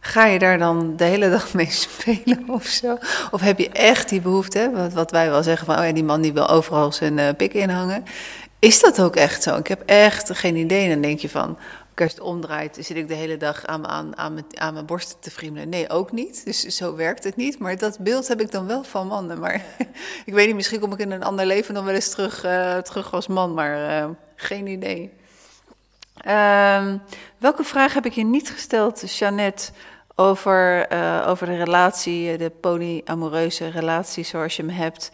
Ga je daar dan de hele dag mee spelen of zo? Of heb je echt die behoefte? Wat, wat wij wel zeggen van, oh ja, die man die wil overal zijn eh, pik inhangen. Is dat ook echt zo? Ik heb echt geen idee. Dan denk je van, het omdraait, zit ik de hele dag aan, aan, aan, mijn, aan mijn borsten te friemelen. Nee, ook niet. Dus zo werkt het niet. Maar dat beeld heb ik dan wel van mannen. Maar ik weet niet, misschien kom ik in een ander leven nog wel eens terug, eh, terug als man. Maar eh, geen idee. Ehm, welke vraag heb ik je niet gesteld, Jeannette, over, eh, over de relatie, de polyamoreuze relatie zoals je hem hebt,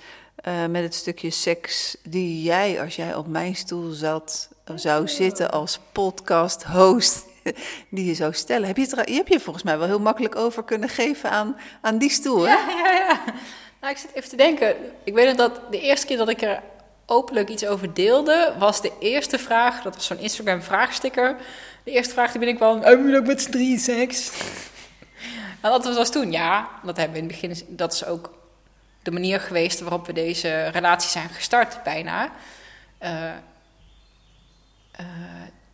met het stukje seks die jij, als jij op mijn stoel zat, zou zitten als podcast-host, die je zou stellen. Heb je, het, je hebt je volgens mij wel heel makkelijk over kunnen geven aan, aan die stoel, hè? Ja, ja, ja. Nou, ik zit even te denken. Ik weet nog dat de eerste keer dat ik er openlijk iets over deelde, was de eerste vraag, dat was zo'n Instagram vraagsticker. De eerste vraag die ik wel, jullie ook met z'n drieën seks? En dat was toen, ja. Dat hebben we in het begin, dat is ook de manier geweest waarop we deze relatie zijn gestart, bijna. Eh, eh,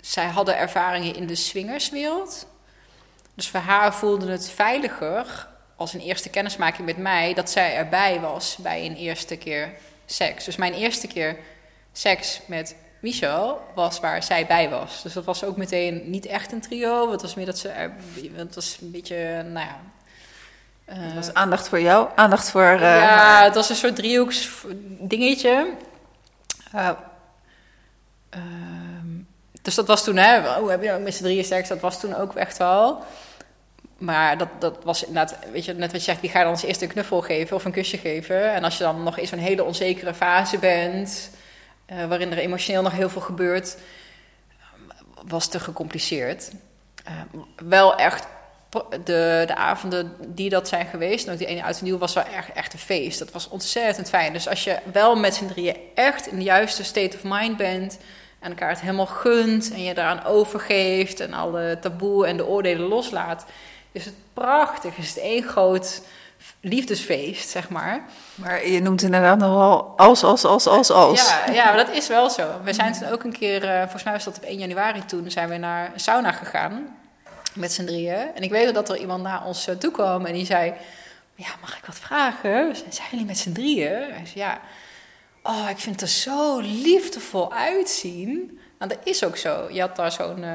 zij hadden ervaringen in de swingerswereld. Dus voor haar voelde het veiliger als een eerste kennismaking met mij dat zij erbij was bij een eerste keer seks. Dus mijn eerste keer seks met Michel was waar zij bij was. Dus dat was ook meteen niet echt een trio. Het was meer dat ze er, het was een beetje, nou ja. eh, Het was aandacht voor jou, aandacht voor eh, ja, het was een soort driehoeks dingetje. Dus dat was toen, hè, oh, heb je ook met z'n drieën seks? Dat was toen ook echt wel. Maar dat, dat was inderdaad, weet je, net wat je zegt, wie ga je dan als eerste een knuffel geven of een kusje geven? En als je dan nog in zo'n hele onzekere fase bent, eh, waarin er emotioneel nog heel veel gebeurt, was te gecompliceerd. Eh, wel echt de, de avonden die dat zijn geweest, en ook die ene uit nieuw, was wel echt, echt een feest. Dat was ontzettend fijn. Dus als je wel met z'n drieën echt in de juiste state of mind bent en elkaar het helemaal gunt en je daaraan overgeeft en alle taboe en de oordelen loslaat, is het prachtig. Is het één groot liefdesfeest, zeg maar. Maar je noemt inderdaad nogal als, als, als, als, als. Ja, ja, maar dat is wel zo. We zijn toen ook een keer, eh, volgens mij was dat op 1 januari toen, zijn we naar een sauna gegaan. Met z'n drieën. En ik weet dat er iemand naar ons eh, toe kwam en die zei... Ja, mag ik wat vragen? Zijn jullie met z'n drieën? Hij zei, ja. Oh, ik vind het er zo liefdevol uitzien. Nou, dat is ook zo. Je had daar zo'n... eh,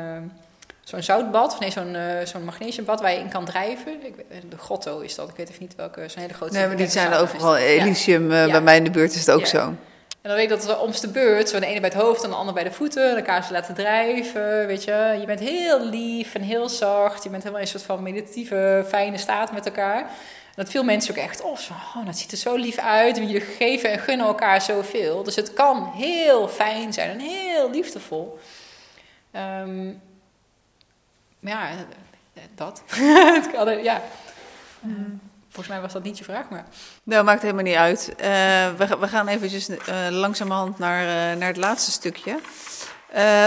Zo'n zoutbad, of nee, zo'n eh, zo'n magnesiumbad waar je in kan drijven. Ik, weet- de grotto is dat, ik weet even niet welke, zo'n hele grote... Nee, maar die zijn sauna overal. Ja. Elysium, eh, Ja. bij mij in de buurt is het ook Ja. zo. En dan weet ik dat we omste beurt, zo de ene bij het hoofd en de ander bij de voeten, elkaar ze laten drijven, weet je. Je bent heel lief en heel zacht, je bent helemaal in een soort van meditatieve, fijne staat met elkaar. Dat viel mensen ook echt op, zo, oh, dat ziet er zo lief uit, en jullie geven en gunnen elkaar zoveel. Dus het kan heel fijn zijn en heel liefdevol. Ehm, maar ja, eh, dat. Eh, ja. Volgens mij was dat niet je vraag, maar... Nou, maakt helemaal niet uit. Uh, we, we, gaan eventjes uh, langzamerhand naar, uh, naar het laatste stukje.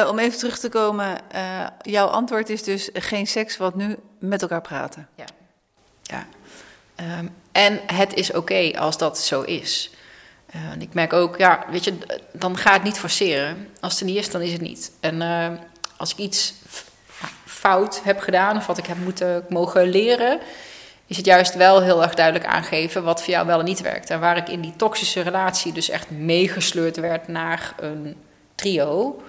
om even terug te komen, jouw antwoord is dus geen seks, wat nu met elkaar praten. Ja. ja. Um, en het is oké als dat zo is. en ik merk ook, ja, weet je, dan ga het niet forceren. Als het niet is, dan is het niet. En als ik iets fout heb gedaan of wat ik heb moeten mogen leren, is het juist wel heel erg duidelijk aangeven wat voor jou wel en niet werkt. En waar ik in die toxische relatie dus echt meegesleurd werd naar een trio,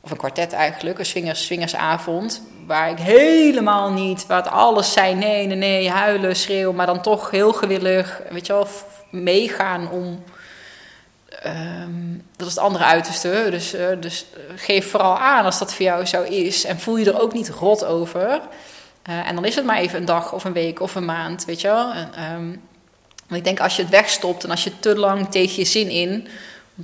of een kwartet eigenlijk, een swingers, swingersavond, waar ik helemaal niet, waar het alles zei nee, nee, nee, huilen, schreeuwen, maar dan toch heel gewillig, weet je wel, meegaan om Um, dat is het andere uiterste. Dus, uh, dus geef vooral aan als dat voor jou zo is. En voel je er ook niet rot over. Uh, en dan is het maar even een dag of een week of een maand, weet je wel. En, want ik denk als je het wegstopt en als je te lang tegen je zin in...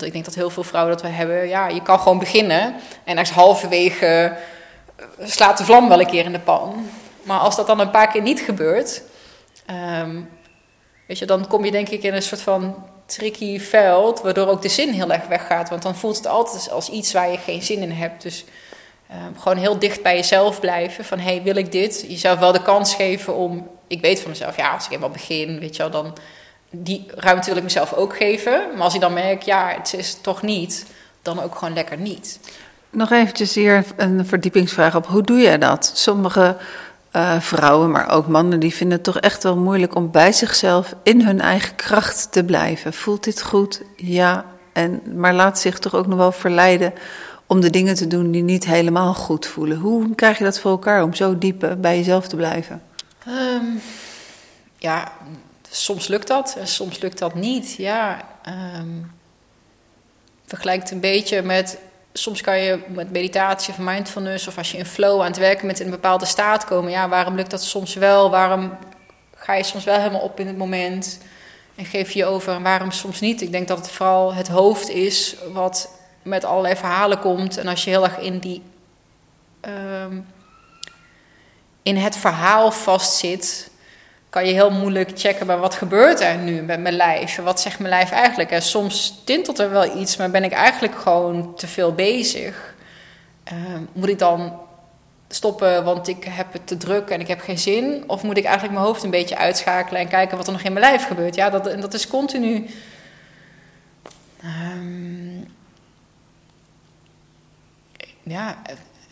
Ik denk dat heel veel vrouwen dat we hebben... Ja, je kan gewoon beginnen. En als halverwege slaat de vlam wel een keer in de pan. Maar als dat dan een paar keer niet gebeurt... Um, weet je, dan kom je denk ik in een soort van tricky veld, waardoor ook de zin heel erg weggaat. Want dan voelt het altijd als iets waar je geen zin in hebt. Dus uh, gewoon heel dicht bij jezelf blijven. Van, hey, wil ik dit? Jezelf wel de kans geven om... Ik weet van mezelf, ja, als ik eenmaal begin, weet je wel, dan... Die ruimte wil ik mezelf ook geven. Maar als ik dan merk, ja, het is toch niet... dan ook gewoon lekker niet. Nog eventjes hier een verdiepingsvraag op. Hoe doe je dat? Sommige uh, vrouwen, maar ook mannen, die vinden het toch echt wel moeilijk om bij zichzelf in hun eigen kracht te blijven. Voelt dit goed? Ja. En, maar laat zich toch ook nog wel verleiden om de dingen te doen die niet helemaal goed voelen. Hoe krijg je dat voor elkaar om zo diep bij jezelf te blijven? Um, ja, soms lukt dat en soms lukt dat niet. Ja, um, vergelijkt een beetje met soms kan je met meditatie of mindfulness of als je in flow aan het werken met een bepaalde staat komen. Ja, waarom lukt dat soms wel? Waarom ga je soms wel helemaal op in het moment en geef je je over en waarom soms niet? Ik denk dat het vooral het hoofd is wat met allerlei verhalen komt. En als je heel erg in die. Um, in het verhaal vastzit, kan je heel moeilijk checken bij wat gebeurt er nu met mijn lijf. Wat zegt mijn lijf eigenlijk? En soms tintelt er wel iets, maar ben ik eigenlijk gewoon te veel bezig. Uh, moet ik dan stoppen, want ik heb het te druk en ik heb geen zin? Of moet ik eigenlijk mijn hoofd een beetje uitschakelen en kijken wat er nog in mijn lijf gebeurt? Ja, dat, dat is continu. Um, ja,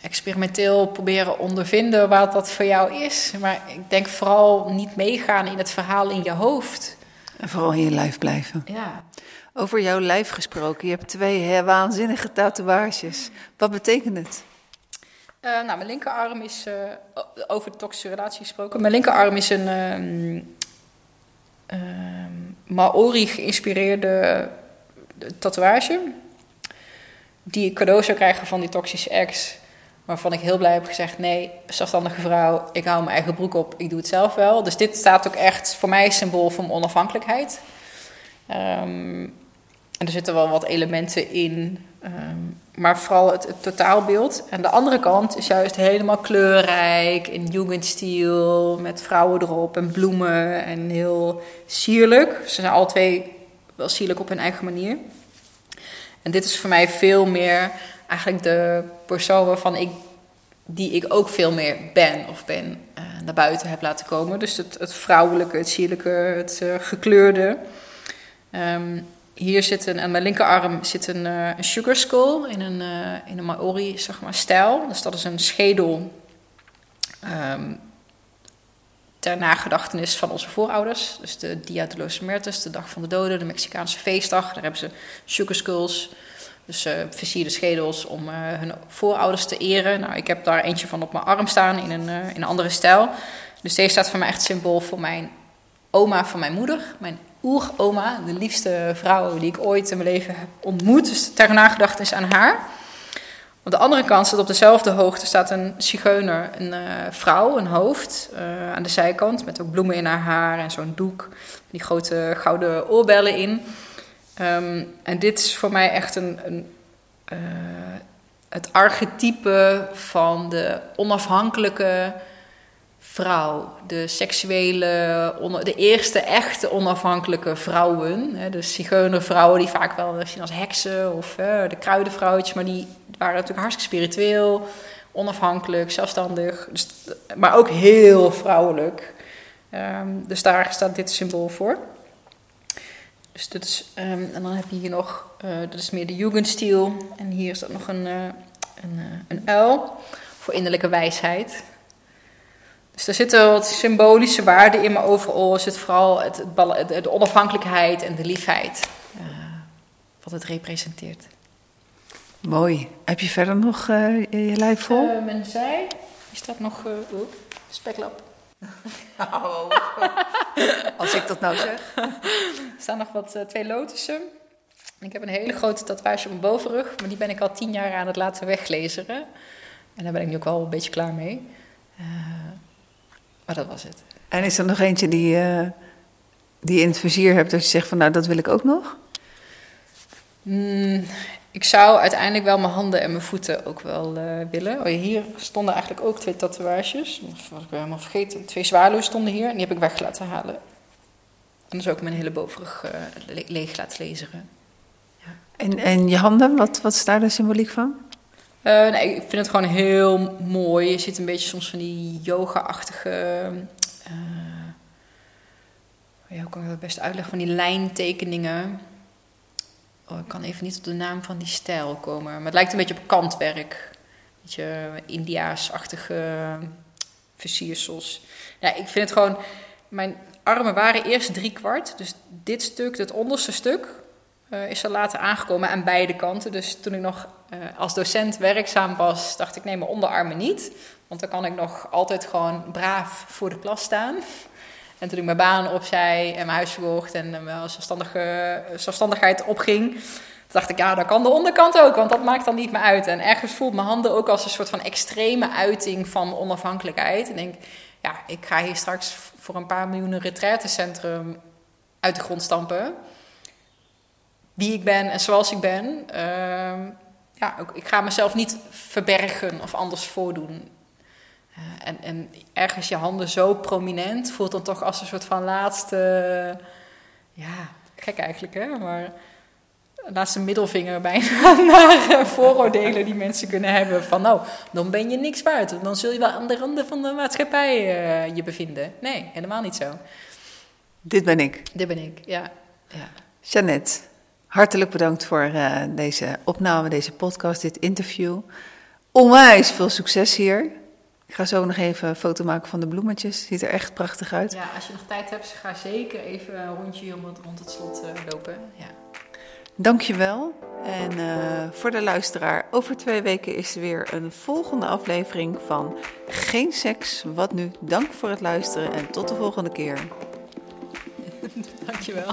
experimenteel proberen ondervinden wat dat voor jou is. Maar ik denk vooral niet meegaan in het verhaal in je hoofd. En vooral in je lijf blijven. Ja. Over jouw lijf gesproken. Je hebt twee waanzinnige tatoeages. Wat betekent het? Uh, nou, mijn linkerarm is, uh, over de toxische relatie gesproken. Mijn linkerarm is een um, um, Maori geïnspireerde tatoeage. Die ik cadeau zou krijgen van die toxische ex waarvan ik heel blij heb gezegd: nee, zelfstandige vrouw, ik hou mijn eigen broek op, ik doe het zelf wel. Dus dit staat ook echt voor mij symbool van onafhankelijkheid. Um, en er zitten wel wat elementen in, um, maar vooral het, het, totaalbeeld. En de andere kant is juist helemaal kleurrijk, in jugendstil, met vrouwen erop en bloemen en heel sierlijk. Ze zijn alle twee wel sierlijk op hun eigen manier. En dit is voor mij veel meer eigenlijk de persoon waarvan ik, die ik ook veel meer ben of ben uh, naar buiten heb laten komen. Dus het, vrouwelijke, het sierlijke, het uh, gekleurde. Um, hier zit een, aan mijn linkerarm zit een, uh, sugar skull in een, in een Maori zeg maar, stijl. Dus dat is een schedel um, ter nagedachtenis van onze voorouders. Dus de Dia de los Muertos, de dag van de doden, de Mexicaanse feestdag. Daar hebben ze sugar skulls dus uh, versierde schedels om uh, hun voorouders te eren. Nou, ik heb daar eentje van op mijn arm staan in een, uh, in een andere stijl. Dus deze staat voor mij echt symbool voor mijn oma van mijn moeder. Mijn oeroma, de liefste vrouw die ik ooit in mijn leven heb ontmoet. Dus ter nagedachtenis aan haar. Op de andere kant staat op dezelfde hoogte staat een zigeuner, een vrouw, een hoofd aan de zijkant. Met ook bloemen in haar haar en zo'n doek. Die grote gouden oorbellen in. Um, en dit is voor mij echt een, een uh, het archetype van de onafhankelijke vrouw, de seksuele, de eerste echte onafhankelijke vrouwen. Hè, de zigeunervrouwen die vaak wel zien als heksen of de kruidenvrouwtjes, maar die waren natuurlijk hartstikke spiritueel, onafhankelijk, zelfstandig, dus, maar ook heel vrouwelijk. Ehm, dus daar staat dit symbool voor. Dus dit is, ehm, en dan heb je hier nog, eh dat is meer de Jugendstil. En hier staat nog een, eh, een, eh, een uil voor innerlijke wijsheid. Dus er zitten wat symbolische waarden in, maar overal is het vooral het, de, onafhankelijkheid en de liefheid wat het representeert. Mooi. Heb je verder nog je lijf vol? Mijn zij, die staat nog, oh, speklap. Als ik dat nou zeg. Er staan nog wat, eh, twee lotussen. En ik heb een hele grote tatoeage op mijn bovenrug, maar die ben ik al tien jaar aan het laten weglezen. En daar ben ik nu ook wel een beetje klaar mee. Eh, maar dat was het. En is er nog eentje die, eh, die je in het vizier hebt dat je zegt van nou dat wil ik ook nog? Mm, ik zou uiteindelijk wel mijn handen en mijn voeten ook wel eh, willen. Oh, ja, hier stonden eigenlijk ook twee tatoeages. Dat was ik helemaal vergeten. Twee zwaluwen stonden hier en die heb ik weg laten halen. En dus ook mijn hele bovenrug eh, le- leeg laten lezen. En, en je handen, wat, wat is daar de symboliek van? Eh, nee, ik vind het gewoon heel mooi. Je ziet een beetje soms van die yoga-achtige. ja, hoe kan ik dat best uitleggen? Van die lijntekeningen. Oh, ik kan even niet op de naam van die stijl komen. Maar het lijkt een beetje op kantwerk. Beetje Indiaas-achtige versiersels. Ja, ik vind het gewoon. Mijn armen waren eerst drie kwart. Dus dit stuk, het onderste stuk, eh, is er later aangekomen aan beide kanten. Dus toen ik nog eh, als docent werkzaam was, dacht ik: nee, mijn onderarmen niet. Want dan kan ik nog altijd gewoon braaf voor de klas staan. En toen ik mijn baan opzij en mijn huis verkocht en eh, mijn zelfstandige, zelfstandigheid opging, dacht ik, ja, dan kan de onderkant ook, want dat maakt dan niet meer uit. En ergens voelt mijn handen ook als een soort van extreme uiting van onafhankelijkheid. En denk, ja, ik ga hier straks voor een paar miljoenen retraitecentrum uit de grond stampen. Wie ik ben en zoals ik ben. Ehm, ja, ook, ik ga mezelf niet verbergen of anders voordoen. Uh, en, en ergens je handen zo prominent voelt dan toch als een soort van laatste. Ja, gek eigenlijk, hè? Maar laatste middelvinger bijna naar uh, vooroordelen die mensen kunnen hebben. Van nou, dan ben je niks waard. Dan zul je wel aan de randen van de maatschappij uh, je bevinden. Nee, helemaal niet zo. Dit ben ik. Dit ben ik, ja. ja. Jeannette, hartelijk bedankt voor uh, deze opname, deze podcast, dit interview. Onwijs veel succes hier. Ik ga zo nog even een foto maken van de bloemetjes. Ziet er echt prachtig uit. Ja, als je nog tijd hebt, ga zeker even een rondje rond het slot uh, lopen. Ja. Dankjewel. En uh, voor de luisteraar, over twee weken is er weer een volgende aflevering van Geen Seks, Wat Nu? Dank voor het luisteren en tot de volgende keer. Dankjewel.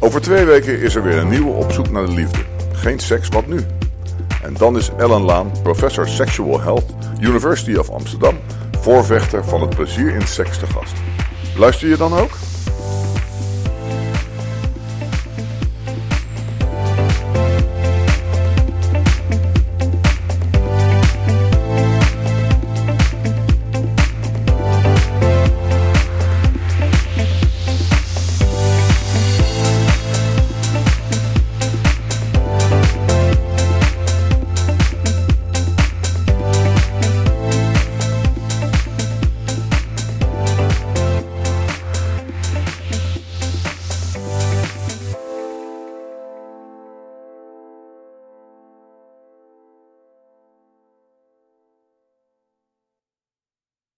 Over twee weken is er weer een nieuwe op zoek naar de liefde. Geen seks, wat nu? En dan is Ellen Laan, professor Sexual Health, University of Amsterdam, voorvechter van het plezier in seks te gast. Luister je dan ook?